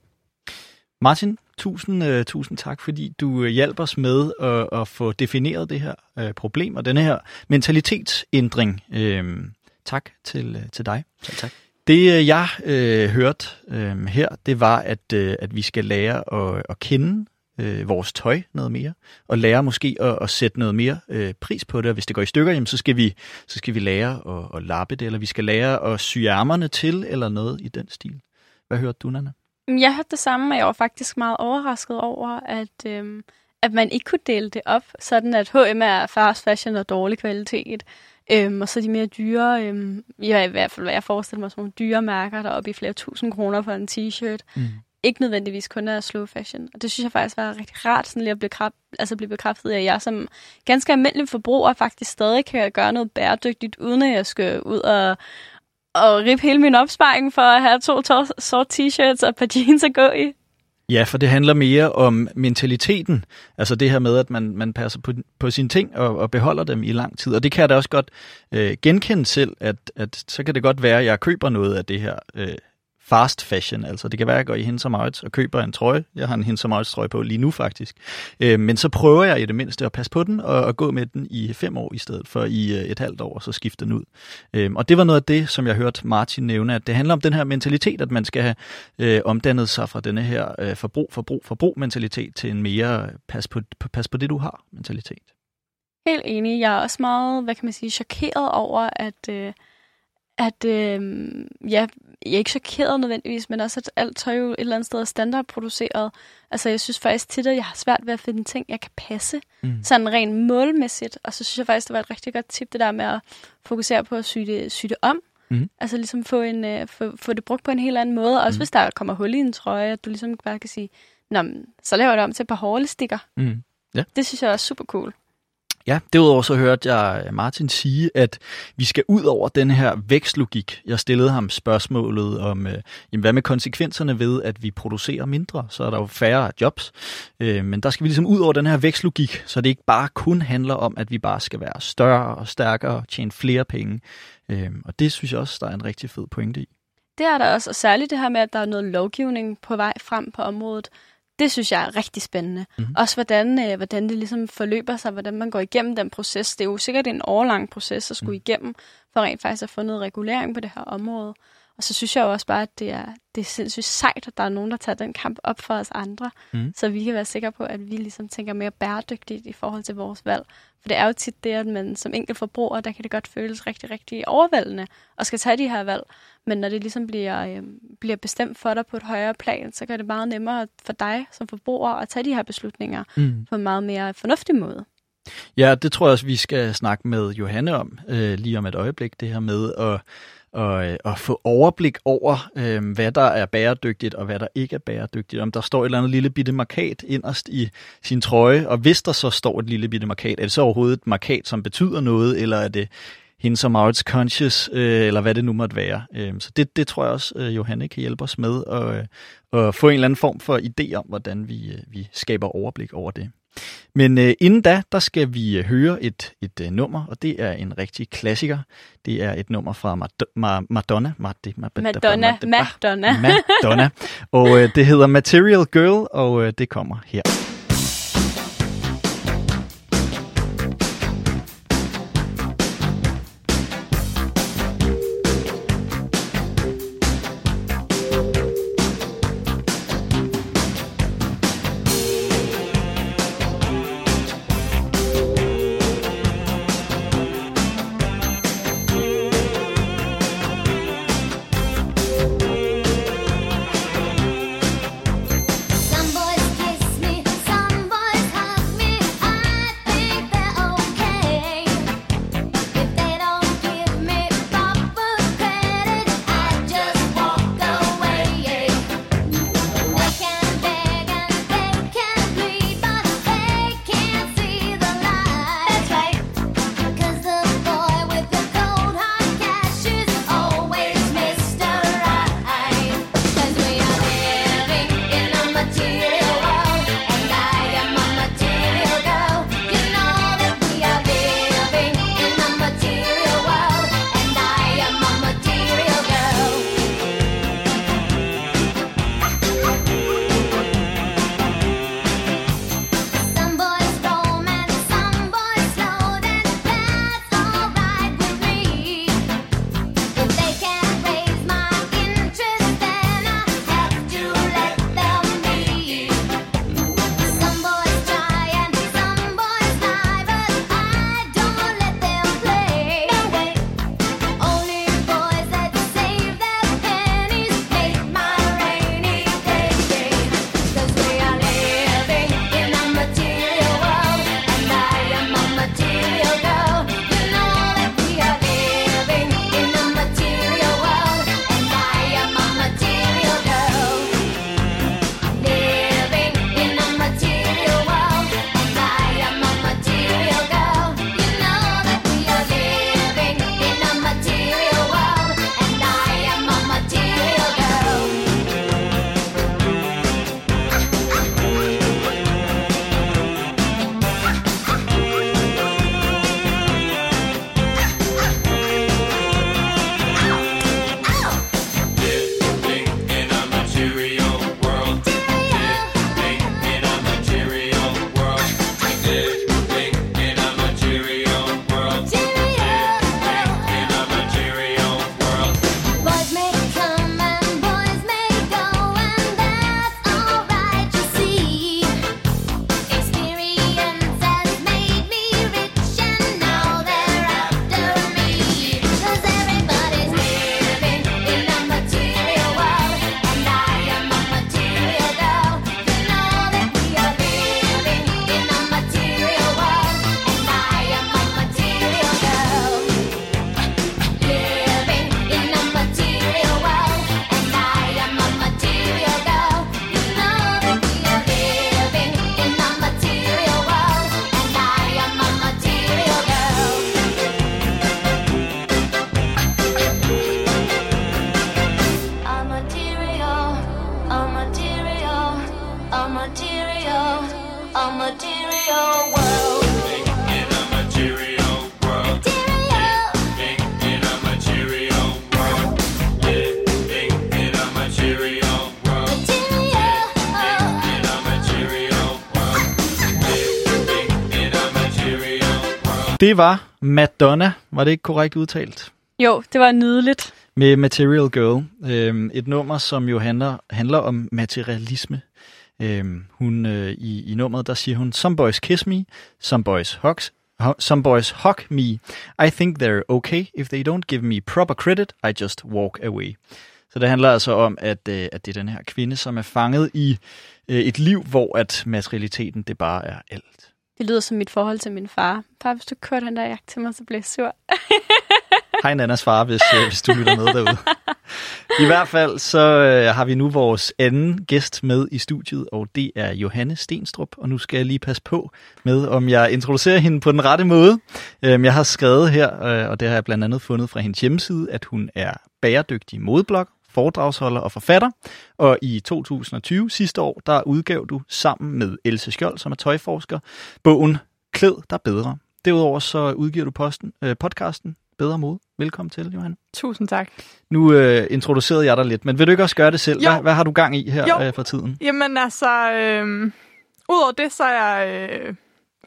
Martin, tusind, uh, tusind tak, fordi du uh, hjalp os med at, at få defineret det her uh, problem og denne her mentalitetsændring. Uh, tak til, uh, til dig. Så tak. Det jeg uh, hørte uh, her, det var, at, uh, at vi skal lære at, at kende uh, vores tøj noget mere, og lære måske at, at sætte noget mere uh, pris på det. Og hvis det går i stykker, jamen, så, skal vi, så skal vi lære at, at lappe det, eller vi skal lære at sy ærmerne til, eller noget i den stil. Hvad hørte du, Nana? Jeg hørte det samme, og jeg var faktisk meget overrasket over, at, øhm, at man ikke kunne dele det op, sådan at H&M er fast fashion og dårlig kvalitet, øhm, og så de mere dyre, øhm, ja, i hvert fald hvad jeg forestiller mig, sådan nogle dyre mærker, der er oppe i flere tusind kroner for en t-shirt, Mm. ikke nødvendigvis kun er slow fashion. Og det synes jeg faktisk var rigtig rart sådan lige at blive, krab, altså blive bekræftet af, at jeg som ganske almindelig forbruger faktisk stadig kan gøre noget bæredygtigt, uden at jeg skal ud og, og rip hele min opsparing for at have to sort t-shirts og et par jeans at gå i. Ja, for det handler mere om mentaliteten. Altså det her med, at man, man passer på, på sine ting og, og beholder dem i lang tid. Og det kan jeg da også godt øh, genkende selv, at, at så kan det godt være, at jeg køber noget af det her øh, fast fashion. Altså det kan være, at jeg går i Hennes og og køber en trøje. Jeg har en Hennes Maurits trøje på lige nu faktisk. Øh, men så prøver jeg i det mindste at passe på den og, og gå med den i fem år i stedet for i øh, et halvt år, og så skifte den ud. Øh, og det var noget af det, som jeg hørte Martin nævne, at det handler om den her mentalitet, at man skal have øh, omdannet sig fra denne her øh, forbrug, forbrug, forbrug mentalitet til en mere øh, pas på, pas på det, du har mentalitet. Helt enig. Jeg er også meget, hvad kan man sige, chokeret over, at, øh, at øh, ja, jeg er ikke chokeret nødvendigvis, men også at alt tøj jo et eller andet sted er standardproduceret. Altså jeg synes faktisk tit, at jeg har svært ved at finde ting, jeg kan passe. Mm. Sådan rent målmæssigt. Og så synes jeg faktisk, det var et rigtig godt tip, det der med at fokusere på at sy det, sy det om. Mm. Altså ligesom få, en, uh, få, få det brugt på en helt anden måde. Også mm. hvis der kommer hul i en trøje, at du ligesom bare kan sige, Nå, så laver jeg det om til et par hårlestikker. Mm. Ja. Det synes jeg er super cool. Ja, derudover så hørte jeg øh, Martin sige, at vi skal ud over den her vækstlogik. Jeg stillede ham spørgsmålet om, øh, jamen, hvad med konsekvenserne ved, at vi producerer mindre? Så er der jo færre jobs. Øh, men der skal vi ligesom ud over den her vækstlogik, så det ikke bare kun handler om, at vi bare skal være større og stærkere og tjene flere penge. Øh, og det synes jeg også, der er en rigtig fed pointe i. Det er der også, og særligt det her med, at der er noget lovgivning på vej frem på området det synes jeg er rigtig spændende. Mm-hmm. Også hvordan, øh, hvordan det ligesom forløber sig, hvordan man går igennem den proces. Det er jo sikkert en årlang proces at skulle mm. igennem, for rent faktisk at få noget regulering på det her område. Og så synes jeg jo også bare, at det er, det er sindssygt sejt, at der er nogen, der tager den kamp op for os andre, mm. så vi kan være sikre på, at vi ligesom tænker mere bæredygtigt i forhold til vores valg. For det er jo tit det, at man som enkelt forbruger, der kan det godt føles rigtig, rigtig overvældende og skal tage de her valg. Men når det ligesom bliver, øh, bliver bestemt for dig på et højere plan, så gør det meget nemmere for dig som forbruger at tage de her beslutninger mm. på en meget mere fornuftig måde. Ja, det tror jeg også, vi skal snakke med Johanne om øh, lige om et øjeblik, det her med at og, øh, og få overblik over, øh, hvad der er bæredygtigt og hvad der ikke er bæredygtigt. Om der står et eller andet lille bitte markat inderst i sin trøje, og hvis der så står et lille bitte markat, er det så overhovedet et markat, som betyder noget, eller er det hende som arts Conscious, øh, eller hvad det nu måtte være. Øh, så det, det tror jeg også, øh, Johanne kan hjælpe os med, at, øh, at få en eller anden form for idé om, hvordan vi, øh, vi skaber overblik over det. Men øh, inden da, der skal vi øh, høre et, et øh, nummer, og det er en rigtig klassiker. Det er et nummer fra Mad- Ma- Madonna. Mad- Madonna. Madonna. Madonna. Madonna. Og øh, det hedder Material Girl, og øh, det kommer her. Det var Madonna, var det ikke korrekt udtalt? Jo, det var nydeligt. Med Material Girl. Øhm, et nummer, som jo handler, handler om materialisme. Øhm, hun, øh, i, I nummeret, der siger hun, Some boys kiss me, some boys hugs, hu- some boys hug me. I think they're okay. If they don't give me proper credit, I just walk away. Så det handler altså om, at, øh, at det er den her kvinde, som er fanget i øh, et liv, hvor at materialiteten, det bare er alt. Det lyder som mit forhold til min far. Far, hvis du kørte den der jagt til mig, så bliver jeg sur. <laughs> Hej Nannas far, hvis, øh, hvis du lytter med derude. I hvert fald så øh, har vi nu vores anden gæst med i studiet, og det er Johanne Stenstrup. Og nu skal jeg lige passe på med, om jeg introducerer hende på den rette måde. Øhm, jeg har skrevet her, øh, og det har jeg blandt andet fundet fra hendes hjemmeside, at hun er bæredygtig modeblog, foredragsholder og forfatter. Og i 2020, sidste år, der udgav du sammen med Else Skjold, som er tøjforsker, bogen Klæd dig bedre. Derudover så udgiver du posten, øh, podcasten Bedre Mode. Velkommen til, Johan. Tusind tak. Nu øh, introducerede jeg dig lidt, men vil du ikke også gøre det selv? Jo. Hvad, hvad har du gang i her Jo. øh, for tiden? Jamen altså, øh, udover det, så er jeg, øh,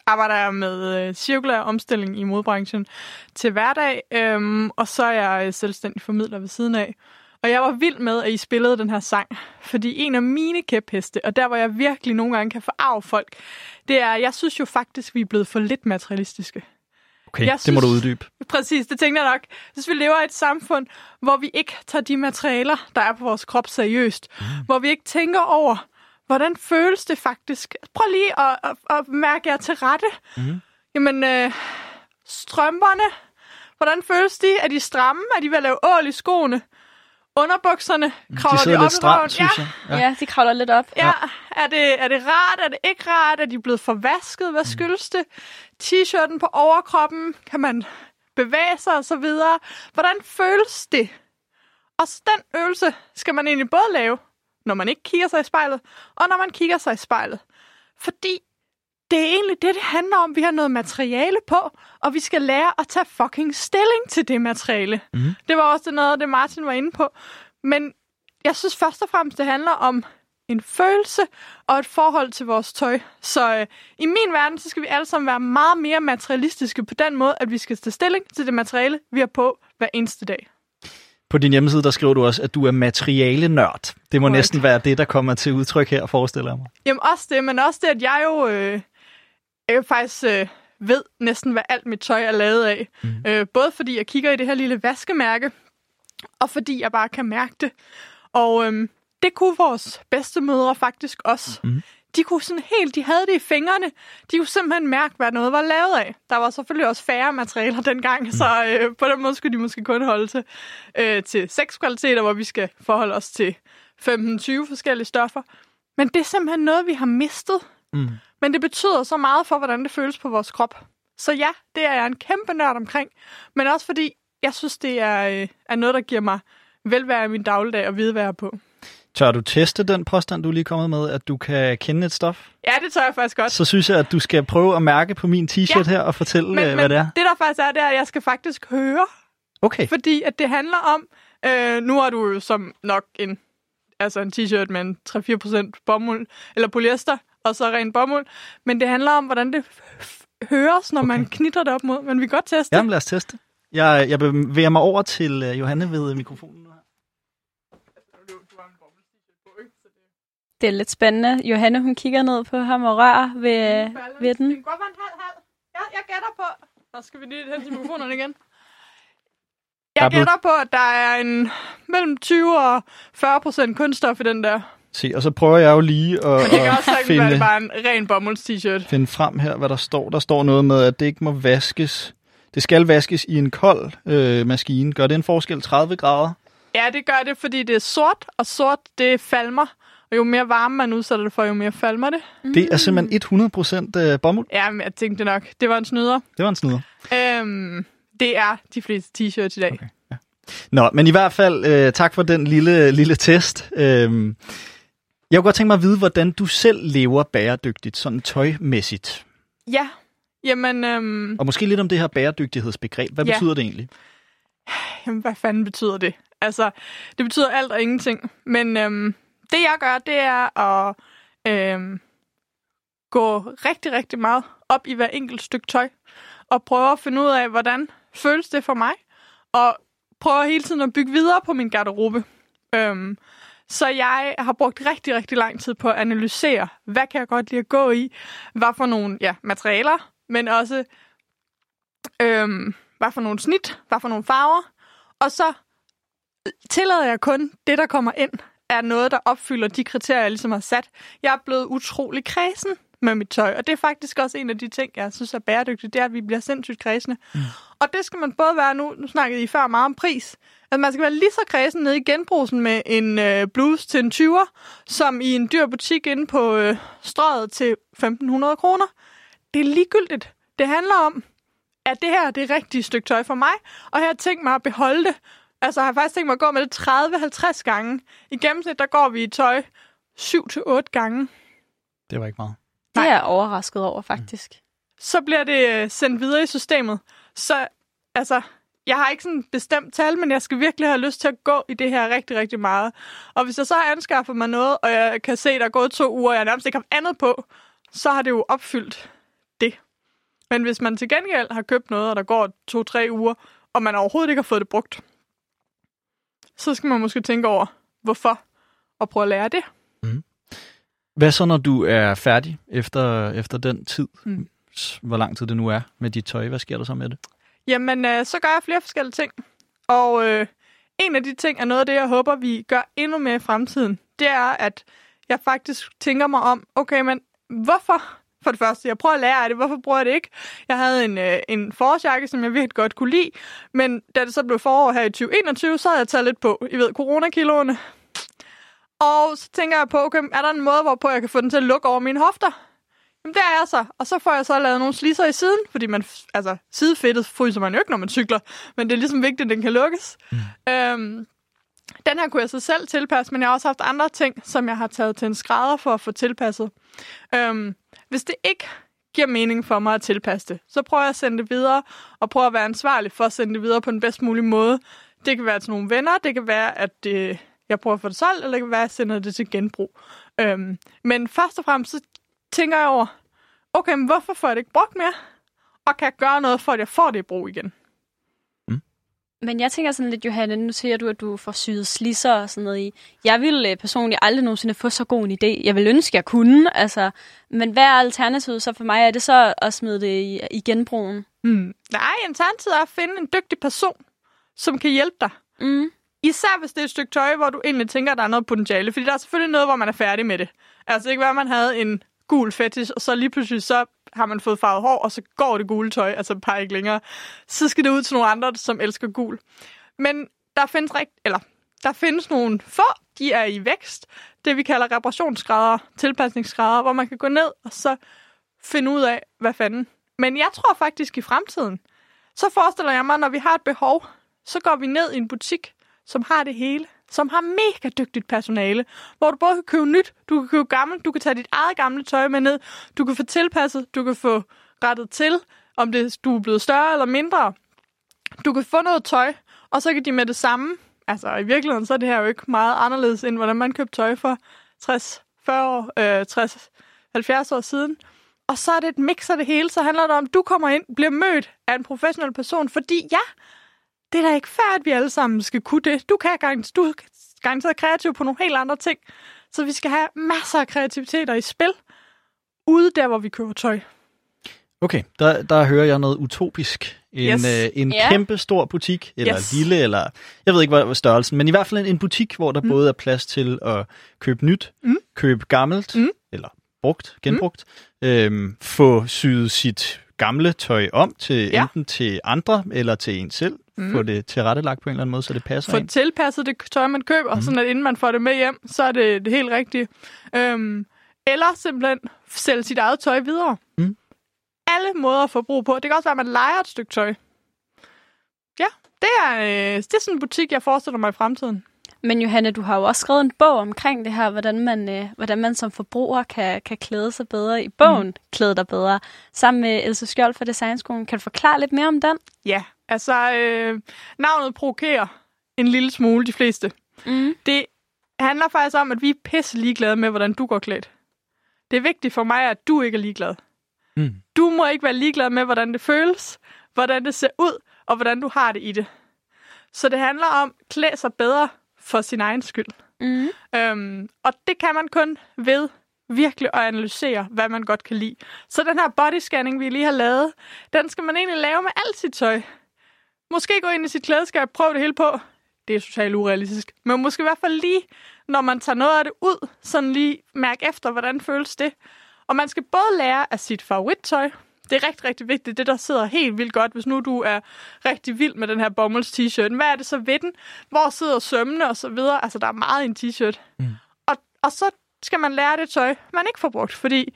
arbejder jeg med øh, cirkulær omstilling i modbranchen til hverdag, øh, og så er jeg øh, selvstændig formidler ved siden af. Og jeg var vild med, at I spillede den her sang, fordi en af mine kæpheste, og der hvor jeg virkelig nogle gange kan forarve folk, det er, jeg synes jo faktisk, vi er blevet for lidt materialistiske. Okay, Jeg det må du synes- uddybe. Præcis, det tænker jeg nok. Hvis vi lever i et samfund, hvor vi ikke tager de materialer, der er på vores krop seriøst, mm. hvor vi ikke tænker over, hvordan føles det faktisk. Prøv lige at, at, at mærke jer til rette. Mm. Jamen, øh, strømperne, hvordan føles de? Er de stramme? Er de ved at lave ål i skoene? Underbukserne, kravler De sidder op lidt stramt, synes ja. jeg. Ja, ja de kravler lidt op. Ja, er det, er det rart? Er det ikke rart? Er de blevet forvasket? Mm. Hvad skyldes det? T-shirten på overkroppen? Kan man bevæge sig og så videre? Hvordan føles det? Og den øvelse skal man egentlig både lave, når man ikke kigger sig i spejlet, og når man kigger sig i spejlet. Fordi det er egentlig det, det handler om. Vi har noget materiale på, og vi skal lære at tage fucking stilling til det materiale. Mm. Det var også noget af det, Martin var inde på. Men jeg synes først og fremmest, det handler om en følelse og et forhold til vores tøj. Så øh, i min verden, så skal vi alle sammen være meget mere materialistiske på den måde, at vi skal tage stilling til det materiale, vi har på hver eneste dag. På din hjemmeside, der skriver du også, at du er materiale-nørd. Det må Korrekt. næsten være det, der kommer til udtryk her, forestiller jeg mig. Jamen også det, men også det, at jeg jo øh, jeg faktisk øh, ved næsten, hvad alt mit tøj er lavet af. Mm. Øh, både fordi jeg kigger i det her lille vaskemærke, og fordi jeg bare kan mærke det. Og øh, det kunne vores bedstemødre faktisk også. Mm. De kunne sådan helt, de havde det i fingrene. De kunne simpelthen mærke, hvad noget var lavet af. Der var selvfølgelig også færre materialer dengang, mm. så øh, på den måde skulle de måske kun holde til, øh, til seks kvaliteter, hvor vi skal forholde os til 15-20 forskellige stoffer. Men det er simpelthen noget, vi har mistet. Mm. Men det betyder så meget for, hvordan det føles på vores krop. Så ja, det er jeg en kæmpe nørd omkring. Men også fordi, jeg synes, det er, øh, er noget, der giver mig velvære i min dagligdag og er på. Tør du teste den påstand, du er lige kommet med, at du kan kende et stof? Ja, det tør jeg faktisk godt. Så synes jeg, at du skal prøve at mærke på min t-shirt Ja. her og fortælle, men, øh, men hvad det er. det, der faktisk er, det er, at jeg skal faktisk høre. Okay. Fordi at det handler om, øh, nu har du jo som nok en, altså en t-shirt med en 3-4% bomuld, eller polyester, og så ren bomuld. Men det handler om, hvordan det høres, når okay. man knitter det op mod. Men vi kan godt teste. Jamen, lad os teste. Jeg, jeg bevæger mig over til uh, Johanne ved mikrofonen nu her. Det er lidt spændende. Johanne, hun kigger ned på ham og rører ved, ved den. Det kan godt være en halv halv. Ja, jeg gætter på. Så skal vi lige hen til mikrofonerne igen. Jeg gætter på, at der er en mellem 20 og 40 procent kunststof i den der. Se, og så prøver jeg jo lige at, det kan at også finde, det bare en ren bomulds-t-shirt. finde frem her, hvad der står. Der står noget med, at det ikke må vaskes. Det skal vaskes i en kold øh, maskine. Gør det en forskel 30 grader? Ja, det gør det, fordi det er sort, og sort, det falmer. Og jo mere varme man udsætter det for, jo mere falmer det. Det er simpelthen 100% øh, bomuld. Ja, men jeg tænkte nok, det var en snyder. Det var en snyder. Øhm, det er de fleste t-shirts i dag. Okay. Nå, men i hvert fald øh, tak for den lille, lille test. Øhm, jeg kunne godt tænke mig at vide, hvordan du selv lever bæredygtigt, sådan tøjmæssigt. Ja, jamen, øhm, Og måske lidt om det her bæredygtighedsbegreb. Hvad Ja. betyder det egentlig? jamen, hvad fanden betyder det? Altså, det betyder alt og ingenting. Men øhm, det jeg gør, det er at øhm, gå rigtig, rigtig meget op i hver enkelt stykke tøj. og prøver at finde ud af, hvordan føles det for mig, og prøver hele tiden at bygge videre på min garderobe. Øhm, så jeg har brugt rigtig, rigtig lang tid på at analysere, hvad kan jeg godt lide at gå i, hvad for nogle ja, materialer, men også øhm, hvad for nogle snit, hvad for nogle farver, og så tillader jeg kun det, der kommer ind, er noget, der opfylder de kriterier, jeg ligesom har sat. Jeg er blevet utrolig kredsen med mit tøj, og det er faktisk også en af de ting, jeg synes er bæredygtigt, det er, at vi bliver sindssygt kredsende. Mm. Og det skal man både være nu, nu snakkede I før meget om pris, at man skal være lige så kredsen nede i genbrusen med en øh, bluse til en 20'er, som i en dyr butik inde på øh, strøget til 1.500 kroner. Det er ligegyldigt. Det handler om, at det her er det rigtige stykke tøj for mig, og jeg har tænkt mig at beholde det. Altså, jeg har faktisk tænkt mig at gå med det 30-50 gange. I gennemsnit, der går vi i tøj 7-8 gange. Det var ikke meget. Det Nej. er jeg overrasket over, faktisk. Så bliver det øh, sendt videre i systemet. Så, altså, jeg har ikke sådan et bestemt tal, men jeg skal virkelig have lyst til at gå i det her rigtig, rigtig meget. Og hvis jeg så har anskaffet mig noget, og jeg kan se, at der er gået to uger, og jeg nærmest ikke har andet på, så har det jo opfyldt det. Men hvis man til gengæld har købt noget, og der går to-tre uger, og man overhovedet ikke har fået det brugt, så skal man måske tænke over, hvorfor, og prøve at lære det. Hvad så, når du er færdig efter, efter den tid? Mm. Hvor lang tid det nu er med dit tøj? Hvad sker der så med det? Jamen, øh, så gør jeg flere forskellige ting. Og øh, en af de ting er noget af det, jeg håber, vi gør endnu mere i fremtiden. Det er, at jeg faktisk tænker mig om, okay, men hvorfor? For det første, jeg prøver at lære af det. Hvorfor bruger jeg det ikke? Jeg havde en, øh, en forårsjakke, som jeg virkelig godt kunne lide. Men da det så blev forår her i 2021, så havde jeg taget lidt på. I ved, coronakiloene. Og så tænker jeg på, okay, er der en måde, hvorpå jeg kan få den til at lukke over mine hofter? Jamen, det er jeg så. Og så får jeg så lavet nogle sliser i siden, fordi man, altså, sidefedtet fryser man jo ikke, når man cykler. Men det er ligesom vigtigt, at den kan lukkes. Mm. Øhm, den her kunne jeg så selv tilpasse, men jeg har også haft andre ting, som jeg har taget til en skrædder for at få tilpasset. Øhm, hvis det ikke giver mening for mig at tilpasse det, så prøver jeg at sende det videre, og prøver at være ansvarlig for at sende det videre på den bedst mulige måde. Det kan være til nogle venner, det kan være, at det, jeg prøver at få det solgt, eller det kan være, at jeg sender det til genbrug. Øhm, men først og fremmest, så tænker jeg over, okay, men hvorfor får jeg det ikke brugt mere? Og kan jeg gøre noget for, at jeg får det i brug igen? Men jeg tænker sådan lidt, Johanne, nu siger du, at du får syet slisser og sådan noget i. Jeg ville øh, personligt aldrig nogensinde få så god en idé. Jeg vil ønske, jeg kunne, altså. Men hvad er alternativet så for mig? Er det så at smide det i, i genbrugen? Hmm. Nej, alternativet er at finde en dygtig person, som kan hjælpe dig. Mm. Især hvis det er et stykke tøj, hvor du egentlig tænker, at der er noget potentiale. Fordi der er selvfølgelig noget, hvor man er færdig med det. Altså ikke at man havde en gul fetish, og så lige pludselig så har man fået farvet hår, og så går det gule tøj, altså par ikke længere. Så skal det ud til nogle andre, som elsker gul. Men der findes, rigt- eller, der findes nogle få, de er i vækst. Det vi kalder reparationsgrader, tilpasningsgrader, hvor man kan gå ned og så finde ud af, hvad fanden. Men jeg tror faktisk i fremtiden, så forestiller jeg mig, når vi har et behov, så går vi ned i en butik, som har det hele, som har mega dygtigt personale, hvor du både kan købe nyt, du kan købe gammelt, du kan tage dit eget gamle tøj med ned, du kan få tilpasset, du kan få rettet til, om det, du er blevet større eller mindre. Du kan få noget tøj, og så kan de med det samme, altså i virkeligheden, så er det her jo ikke meget anderledes, end hvordan man købte tøj for 60, 40 år, øh, 60, 70 år siden. Og så er det et mix af det hele, så handler det om, at du kommer ind, bliver mødt af en professionel person, fordi ja, det er da ikke fair, at vi alle sammen skal kunne det. Du kan garanteret, du er garanteret kreativ på nogle helt andre ting. Så vi skal have masser af kreativiteter i spil, ude der, hvor vi køber tøj. Okay, der, der hører jeg noget utopisk. En, Yes. øh, en Ja. kæmpe stor butik, eller Yes. lille, eller jeg ved ikke, hvad, størrelsen, men i hvert fald en, en butik, hvor der mm. både er plads til at købe nyt, Mm. købe gammelt, Mm. eller brugt, genbrugt, øhm, få syet sit gamle tøj om til Ja. enten til andre eller til en selv, Mm. få det tilrettelagt på en eller anden måde, så det passer Få ind. tilpasset det tøj, man køber, mm. sådan at inden man får det med hjem, så er det det helt rigtige. Øhm, eller simpelthen sælge sit eget tøj videre. Mm. Alle måder at få brug på. Det kan også være, at man leger et stykke tøj. Ja, det er, øh, det er sådan en butik, jeg forestiller mig i fremtiden. Men Johanne, du har jo også skrevet en bog omkring det her, hvordan man, øh, hvordan man som forbruger kan, kan klæde sig bedre. I bogen mm. Klæde dig bedre, sammen med Else Skjold fra Designskolen. Kan du forklare lidt mere om den? Ja, altså øh, navnet provokerer en lille smule de fleste. Mm. Det handler faktisk om, at vi er pisse ligeglade med, hvordan du går klædt. Det er vigtigt for mig, at du ikke er ligeglad. Mm. Du må ikke være ligeglad med, hvordan det føles, hvordan det ser ud, og hvordan du har det i det. Så det handler om at klæde sig bedre for sin egen skyld. Mm. Øhm, og det kan man kun ved virkelig at analysere, hvad man godt kan lide. Så den her bodyscanning, vi lige har lavet, den skal man egentlig lave med alt sit tøj. Måske gå ind i sit klædeskab, prøve det hele på. Det er totalt urealistisk. Men måske i hvert fald lige, når man tager noget af det ud, sådan lige mærke efter, hvordan føles det. Og man skal både lære af sit favorittøj. Det er rigtig, rigtig vigtigt. Det, der sidder helt vildt godt, hvis nu du er rigtig vild med den her bomulds t-shirt. Hvad er det så ved den? Hvor sidder sømmene og så videre? Altså, der er meget i en t-shirt. Mm. Og, og så skal man lære det tøj, man ikke får brugt. Fordi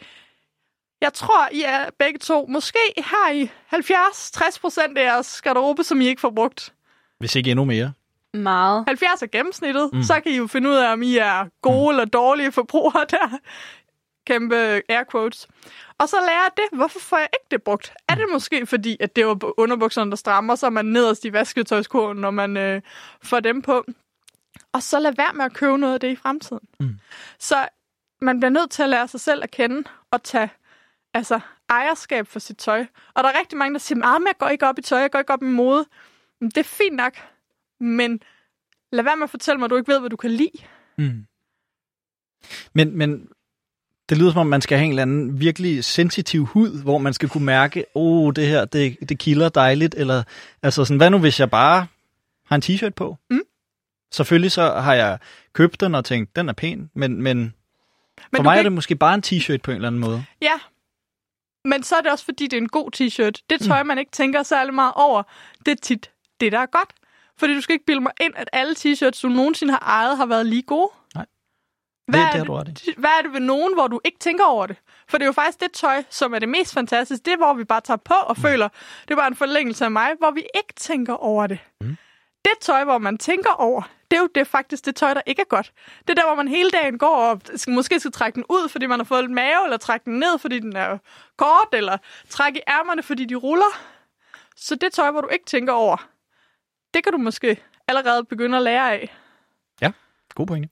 jeg tror, I er begge to, måske har I 70-60 procent af jeres garderobe, som I ikke får brugt. Hvis ikke endnu mere. Meget. 70 er gennemsnittet, mm. så kan I jo finde ud af, om I er gode mm. eller dårlige forbrugere <laughs> der. Kæmpe air quotes. Og så lærer jeg det. Hvorfor får jeg ikke det brugt? Er det måske fordi, at det var underbukserne, der strammer, så er man nederst i vasketøjskurven, når man øh, får dem på? Og så lad være med at købe noget af det i fremtiden. Mm. Så man bliver nødt til at lære sig selv at kende og tage altså, ejerskab for sit tøj. Og der er rigtig mange, der siger, at jeg går ikke op i tøj, jeg går ikke op i mode. Men det er fint nok, men lad være med at fortælle mig, at du ikke ved, hvad du kan lide. Mm. Men, men det lyder som om, man skal have en eller anden virkelig sensitiv hud, hvor man skal kunne mærke, åh, oh, det her, det, det kilder dejligt, eller altså sådan, hvad nu hvis jeg bare har en t-shirt på? Mm. Selvfølgelig så har jeg købt den og tænkt, den er pæn, men, men, men for mig kan... er det måske bare en t-shirt på en eller anden måde. Ja, men så er det også fordi, det er en god t-shirt. Det tøj, mm. man ikke tænker særlig meget over, det er tit det, der er godt. Fordi du skal ikke bilde mig ind, at alle t-shirts, du nogensinde har ejet, har været lige gode. Nej. Hvad det, er det, er det, hvad er det ved nogen, hvor du ikke tænker over det? For det er jo faktisk det tøj, som er det mest fantastiske. Det er, hvor vi bare tager på og mm. føler, det er bare en forlængelse af mig, hvor vi ikke tænker over det. Mm. Det tøj, hvor man tænker over, det er jo det faktisk det tøj, der ikke er godt. Det er der, hvor man hele dagen går og skal, måske skal trække den ud, fordi man har fået lidt mave, eller trække den ned, fordi den er kort, eller trække i ærmerne, fordi de ruller. Så det tøj, hvor du ikke tænker over, det kan du måske allerede begynde at lære af. Ja, god pointe.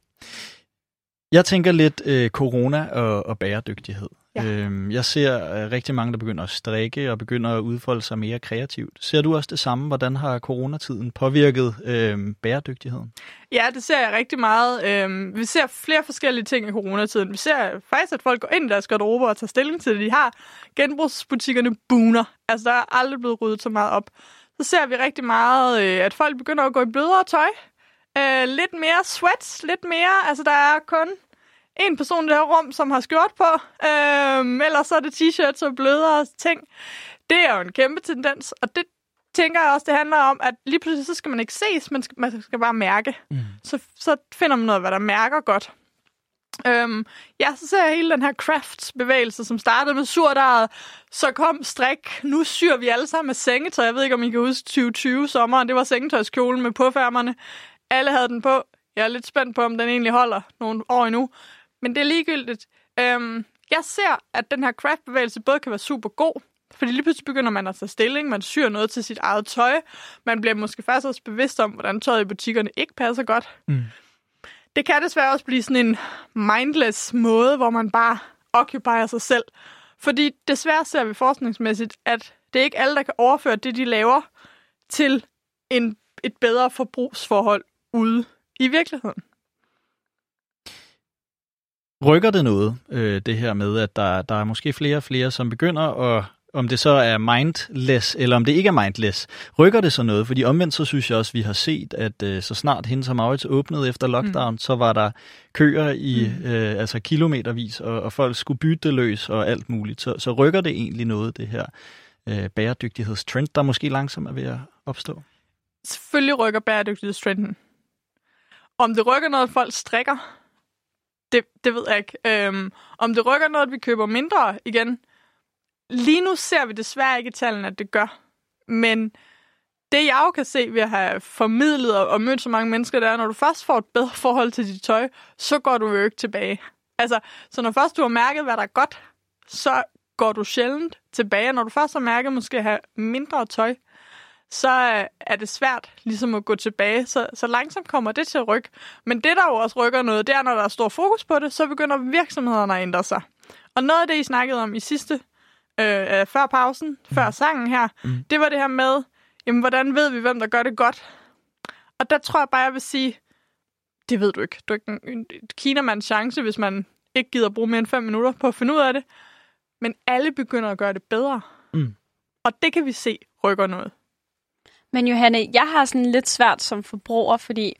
Jeg tænker lidt øh, corona og, og bæredygtighed. Ja. Øhm, jeg ser øh, rigtig mange, der begynder at strikke og begynder at udfolde sig mere kreativt. Ser du også det samme? Hvordan har coronatiden påvirket øh, bæredygtigheden? Ja, det ser jeg rigtig meget. Øhm, vi ser flere forskellige ting i coronatiden. Vi ser faktisk, at folk går ind i deres garderober og tager stilling til det, de har. Genbrugsbutikkerne booner. Altså, der er aldrig blevet ryddet så meget op. Så ser vi rigtig meget, øh, at folk begynder at gå i blødere tøj. Øh, lidt mere sweats, lidt mere. Altså, der er kun en person i det her rum, som har skjort på. Øhm, ellers så er det t-shirts og blødere ting. Det er jo en kæmpe tendens, og det tænker jeg også, det handler om, at lige pludselig så skal man ikke ses, skal, man skal bare mærke. Mm. Så, så finder man noget, hvad der mærker godt. Øhm, ja, så ser jeg hele den her crafts-bevægelse, som startede med surdaget, så kom strik, nu syr vi alle sammen med sengetøj. Jeg ved ikke, om I kan huske 2020 sommeren, det var sengetøjskjolen med påfærmerne. Alle havde den på. Jeg er lidt spændt på, om den egentlig holder nogle år endnu. Men det er ligegyldigt. Øhm, jeg ser, at den her craftbevægelse både kan være super god, fordi lige pludselig begynder man at tage stilling, man syr noget til sit eget tøj, man bliver måske faktisk også bevidst om, hvordan tøjet i butikkerne ikke passer godt. Mm. Det kan desværre også blive sådan en mindless måde, hvor man bare occupier sig selv. Fordi desværre ser vi forskningsmæssigt, at det er ikke alle, der kan overføre det, de laver, til en, et bedre forbrugsforhold ude i virkeligheden. Rykker det noget, øh, det her med, at der, der er måske flere og flere, som begynder at om det så er mindless, eller om det ikke er mindless, rykker det så noget? Fordi omvendt så synes jeg også, vi har set, at øh, så snart hendes og Maurits åbnede efter lockdown, mm. så var der køer i mm. øh, altså kilometervis, og, og folk skulle bytte løs og alt muligt. Så, så rykker det egentlig noget, det her øh, bæredygtighedstrend, der måske langsomt er ved at opstå? Selvfølgelig rykker bæredygtighedstrenden. Om det rykker noget, at folk strikker, det, det ved jeg ikke. Øhm, om det rykker noget, at vi køber mindre igen, lige nu ser vi desværre ikke i tallene, at det gør. Men det jeg jo kan se ved at have formidlet og, og mødt så mange mennesker, det er, når du først får et bedre forhold til dit tøj, så går du jo ikke tilbage. Altså, så når først du har mærket, hvad der er godt, så går du sjældent tilbage. Når du først har mærket måske at have mindre tøj, så er det svært ligesom at gå tilbage. Så, så langsomt kommer det til at rykke. Men det, der jo også rykker noget, det er, når der er stor fokus på det, så begynder virksomhederne at ændre sig. Og noget af det, I snakkede om i sidste øh, øh, før pausen, mm. før sangen her, mm. det var det her med, jamen, hvordan ved vi, hvem der gør det godt? Og der tror jeg bare, jeg vil sige, det ved du ikke. Du er ikke en, en kinamands chance, hvis man ikke gider bruge mere end fem minutter på at finde ud af det. Men alle begynder at gøre det bedre. Mm. Og det kan vi se rykker noget. Men Johanne, jeg har sådan lidt svært som forbruger, fordi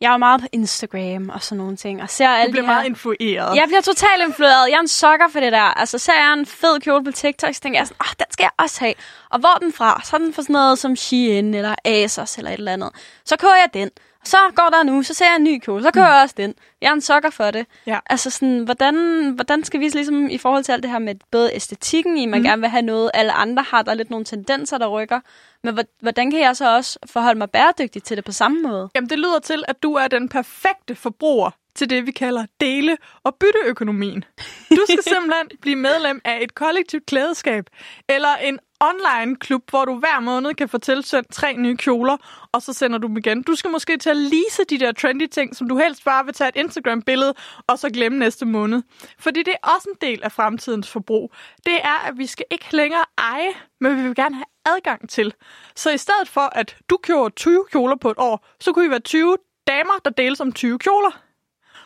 jeg er meget på Instagram og sådan nogle ting. Og ser Du alle bliver de her... meget influeret. Jeg bliver totalt influeret. Jeg er en sokker for det der. Altså, ser jeg en fed kjole på TikTok, så tænker jeg sådan, åh, den skal jeg også have. Og hvor er den fra? Så er den fra sådan noget som Shein eller Asos eller et eller andet. Så køber jeg den. Og så går der nu, så ser jeg en ny kjole, så køber jeg også den. Jeg er en sokker for det. Ja. Altså sådan, hvordan, hvordan skal vi ligesom i forhold til alt det her med både æstetikken i, man mm. gerne vil have noget, alle andre har, der er lidt nogle tendenser, der rykker. Men hvor- hvordan kan jeg så også forholde mig bæredygtigt til det på samme måde? Jamen, det lyder til, at du er den perfekte forbruger til det, vi kalder dele- og bytteøkonomien. Du skal <laughs> simpelthen blive medlem af et kollektivt klædeskab, eller en online-klub, hvor du hver måned kan få tilsendt tre nye kjoler, og så sender du dem igen. Du skal måske til at lease de der trendy ting, som du helst bare vil tage et Instagram-billede, og så glemme næste måned. Fordi det er også en del af fremtidens forbrug. Det er, at vi skal ikke længere eje, men vi vil gerne have adgang til. Så i stedet for, at du køber 20 kjoler på et år, så kunne I være 20 damer, der deles om 20 kjoler.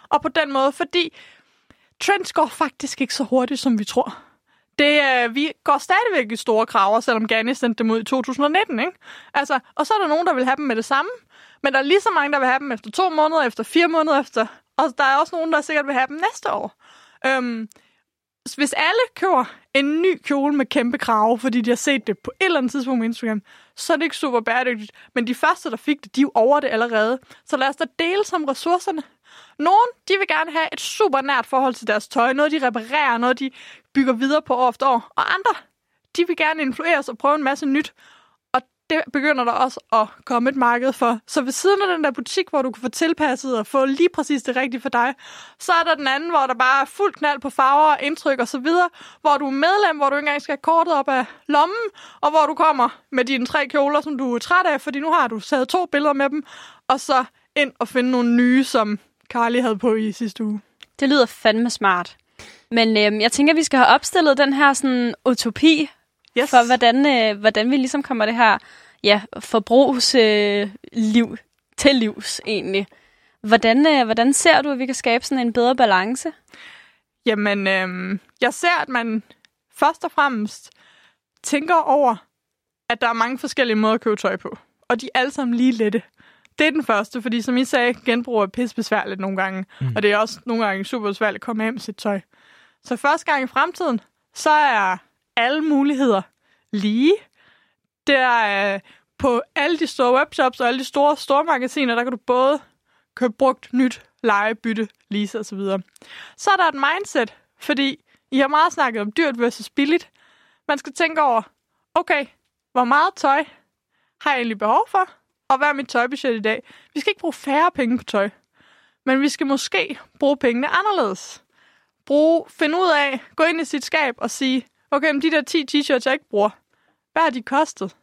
Og på den måde, fordi trends går faktisk ikke så hurtigt, som vi tror. Det, øh, vi går stadigvæk i store kraver, selvom Gani sendte dem ud i 2019. Ikke? Altså, og så er der nogen, der vil have dem med det samme. Men der er lige så mange, der vil have dem efter to måneder, efter fire måneder efter. Og der er også nogen, der sikkert vil have dem næste år. Øhm, hvis alle køber en ny kjole med kæmpe krave, fordi de har set det på et eller andet tidspunkt på Instagram, så er det ikke super bæredygtigt. Men de første, der fik det, de er jo over det allerede. Så lad os da dele som ressourcerne. Nogle, de vil gerne have et super nært forhold til deres tøj. Noget, de reparerer, noget, de bygger videre på år efter år. Og andre, de vil gerne influeres og prøve en masse nyt. Det begynder der også at komme et marked for. Så ved siden af den der butik, hvor du kan få tilpasset og få lige præcis det rigtige for dig, så er der den anden, hvor der bare er fuld knald på farver og indtryk og så videre, hvor du er medlem, hvor du ikke engang skal have kortet op af lommen, og hvor du kommer med dine tre kjoler, som du er træt af, fordi nu har du taget to billeder med dem, og så ind og finde nogle nye, som Carly havde på i sidste uge. Det lyder fandme smart. Men øhm, jeg tænker, at vi skal have opstillet den her sådan, utopi Yes. for, hvordan, øh, hvordan vi ligesom kommer det her ja, forbrugsliv øh, liv til livs egentlig. Hvordan, øh, hvordan ser du, at vi kan skabe sådan en bedre balance? Jamen, øhm, jeg ser, at man først og fremmest tænker over, at der er mange forskellige måder at købe tøj på. Og de er alle sammen lige lette. Det er den første, fordi som I sagde, genbrug er pisse besværligt nogle gange. Mm. Og det er også nogle gange super besværligt at komme hjem med sit tøj. Så første gang i fremtiden, så er alle muligheder lige. Der er øh, på alle de store webshops og alle de store stormagasiner, der kan du både købe brugt, nyt, lege, bytte, lease osv. Så er der et mindset, fordi I har meget snakket om dyrt versus billigt. Man skal tænke over, okay, hvor meget tøj har jeg egentlig behov for? Og hvad er mit tøjbudget i dag? Vi skal ikke bruge færre penge på tøj. Men vi skal måske bruge pengene anderledes. Bruge, finde ud af, gå ind i sit skab og sige, okay, men de der 10 t-shirts, jeg ikke bruger, hvad har de kostet?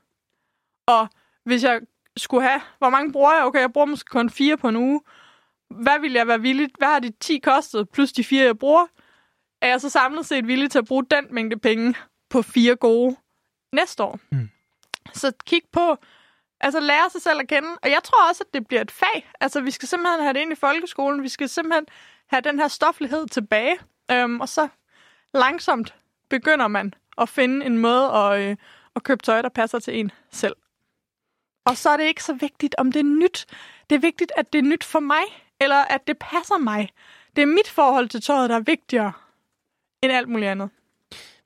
Og hvis jeg skulle have, hvor mange bruger jeg? Okay, jeg bruger måske kun fire på en uge. Hvad vil jeg være villig? Hvad har de 10 kostet, plus de fire, jeg bruger? Er jeg så samlet set villig til at bruge den mængde penge på fire gode næste år? Mm. Så kig på, altså lære sig selv at kende. Og jeg tror også, at det bliver et fag. Altså vi skal simpelthen have det ind i folkeskolen. Vi skal simpelthen have den her stoflighed tilbage. Øhm, og så langsomt begynder man at finde en måde at, øh, at købe tøj, der passer til en selv. Og så er det ikke så vigtigt, om det er nyt. Det er vigtigt, at det er nyt for mig, eller at det passer mig. Det er mit forhold til tøjet, der er vigtigere end alt muligt andet.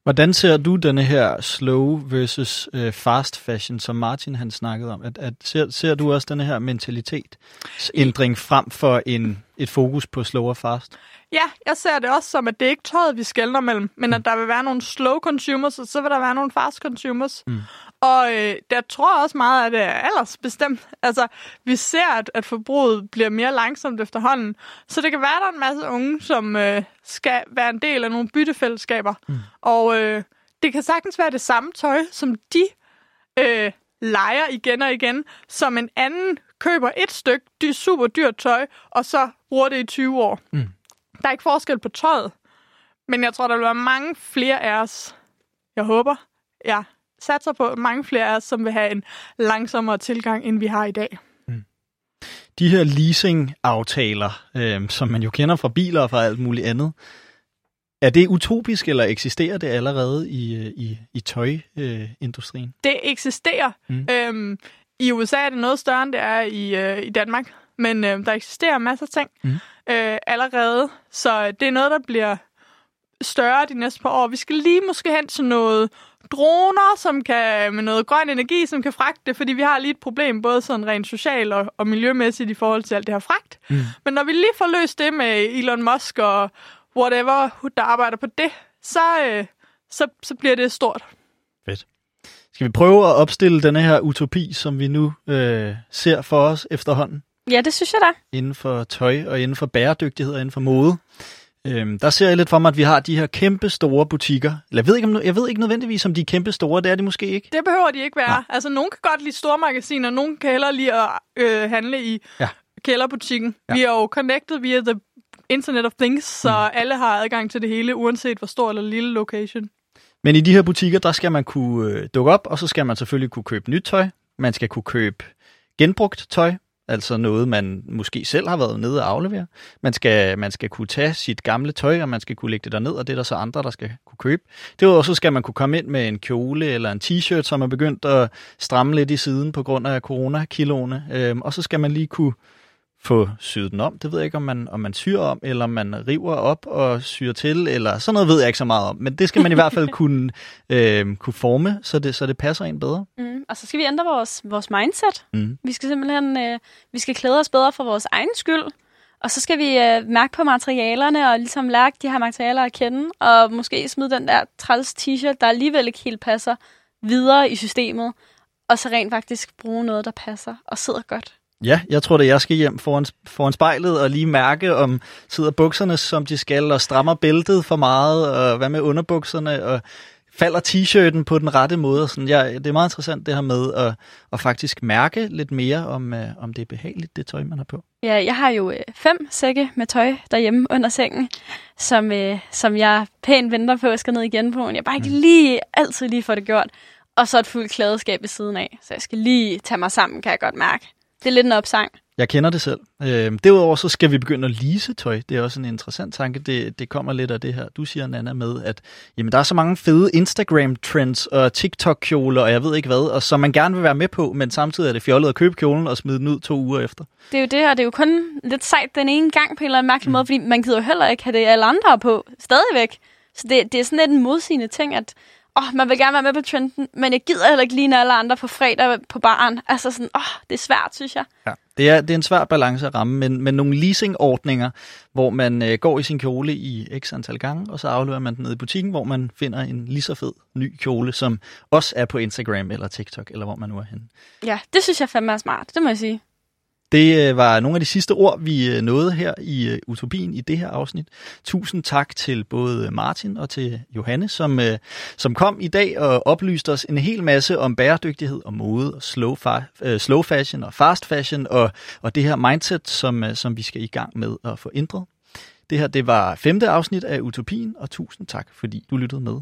Hvordan ser du denne her slow versus øh, fast fashion, som Martin han snakkede om? At, at ser, ser du også denne her mentalitetsændring frem for en, et fokus på slow og fast? Ja, jeg ser det også som, at det er ikke tøjet, vi skældner mellem, men at der vil være nogle slow consumers, og så vil der være nogle fast consumers. Mm. Og øh, der tror også meget, at det er aldersbestemt. Altså, vi ser, at, at forbruget bliver mere langsomt efterhånden. Så det kan være, at der er en masse unge, som øh, skal være en del af nogle byttefællesskaber. Mm. Og øh, det kan sagtens være det samme tøj, som de øh, leger igen og igen, som en anden køber et stykke dy- super dyrt tøj, og så bruger det i 20 år. Mm. Der er ikke forskel på tøjet, men jeg tror, der vil være mange flere af os, jeg håber, jeg satser på mange flere af os, som vil have en langsommere tilgang, end vi har i dag. De her leasing-aftaler, øh, som man jo kender fra biler og fra alt muligt andet, er det utopisk, eller eksisterer det allerede i, øh, i, i tøjindustrien? Det eksisterer. Mm. Øhm, I USA er det noget større, end det er i, øh, i Danmark, men øh, der eksisterer masser af ting mm. øh, allerede, så det er noget, der bliver større de næste par år. Vi skal lige måske hen til noget droner, som kan med noget grøn energi, som kan fragte fordi vi har lige et problem, både sådan rent socialt og, og miljømæssigt i forhold til alt det her fragt. Mm. Men når vi lige får løst det med Elon Musk og whatever, der arbejder på det, så, øh, så, så bliver det stort. Fedt. Skal vi prøve at opstille denne her utopi, som vi nu øh, ser for os efterhånden? Ja, det synes jeg da. Inden for tøj og inden for bæredygtighed og inden for mode. Øhm, der ser jeg lidt for mig, at vi har de her kæmpe store butikker. Eller jeg ved, ikke, om, jeg ved ikke nødvendigvis, om de er kæmpe store. Det er de måske ikke. Det behøver de ikke være. Nej. Altså, nogen kan godt lide store magasiner, nogen kan hellere lide at øh, handle i ja. kælderbutikken. Ja. Vi er jo connected via the Internet of Things, så mm. alle har adgang til det hele, uanset hvor stor eller lille location. Men i de her butikker, der skal man kunne øh, dukke op, og så skal man selvfølgelig kunne købe nyt tøj. Man skal kunne købe genbrugt tøj, altså noget, man måske selv har været nede og aflevere. Man skal, man skal kunne tage sit gamle tøj, og man skal kunne lægge det derned, og det er der så andre, der skal kunne købe. Derudover så skal man kunne komme ind med en kjole eller en t-shirt, som er begyndt at stramme lidt i siden på grund af corona-kiloene. Øhm, og så skal man lige kunne få syet den om. Det ved jeg ikke, om man, om man syr om, eller man river op og syr til, eller sådan noget ved jeg ikke så meget om. Men det skal man i hvert fald <laughs> kunne, øh, kunne forme, så det, så det passer ind bedre. Mm, og så skal vi ændre vores, vores mindset. Mm. Vi skal simpelthen øh, vi skal klæde os bedre for vores egen skyld. Og så skal vi øh, mærke på materialerne og ligesom lære de her materialer at kende. Og måske smide den der træls t-shirt, der alligevel ikke helt passer, videre i systemet. Og så rent faktisk bruge noget, der passer og sidder godt. Ja, jeg tror, at jeg skal hjem foran, foran spejlet og lige mærke, om sidder bukserne, som de skal, og strammer bæltet for meget, og hvad med underbukserne, og falder t-shirten på den rette måde. Sådan, ja, det er meget interessant det her med at, at faktisk mærke lidt mere, om, uh, om det er behageligt, det tøj, man har på. Ja, jeg har jo øh, fem sække med tøj derhjemme under sengen, som, øh, som jeg pænt venter på at skal ned igen på. Jeg bare ikke mm. lige altid lige får det gjort. Og så et fuldt klædeskab ved siden af. Så jeg skal lige tage mig sammen, kan jeg godt mærke. Det er lidt en opsang. Jeg kender det selv. Øh, derudover så skal vi begynde at lease tøj. Det er også en interessant tanke. Det, det kommer lidt af det her, du siger, Nana, med, at jamen, der er så mange fede Instagram-trends og TikTok-kjoler, og jeg ved ikke hvad, og som man gerne vil være med på, men samtidig er det fjollet at købe kjolen og smide den ud to uger efter. Det er jo det, og det er jo kun lidt sejt den ene gang på en eller anden mærkelig mm. måde, fordi man gider jo heller ikke have det alle andre på stadigvæk. Så det, det er sådan lidt en modsigende ting, at åh, man vil gerne være med på trenden, men jeg gider heller ikke ligne alle andre på fredag på baren. Altså sådan, åh, det er svært, synes jeg. Ja, det er, det er en svær balance at ramme, men, men nogle leasingordninger, hvor man øh, går i sin kjole i x antal gange, og så afleverer man den ned i butikken, hvor man finder en lige så fed ny kjole, som også er på Instagram eller TikTok, eller hvor man nu er henne. Ja, det synes jeg fandme er smart, det må jeg sige. Det øh, var nogle af de sidste ord, vi øh, nåede her i øh, Utopien i det her afsnit. Tusind tak til både Martin og til Johanne, som, som kom i dag og oplyste os en hel masse om bæredygtighed og mode og slow, fa- slow fashion og fast fashion og, og det her mindset, som, som vi skal i gang med at få ændret. Det her det var femte afsnit af Utopien, og tusind tak, fordi du lyttede med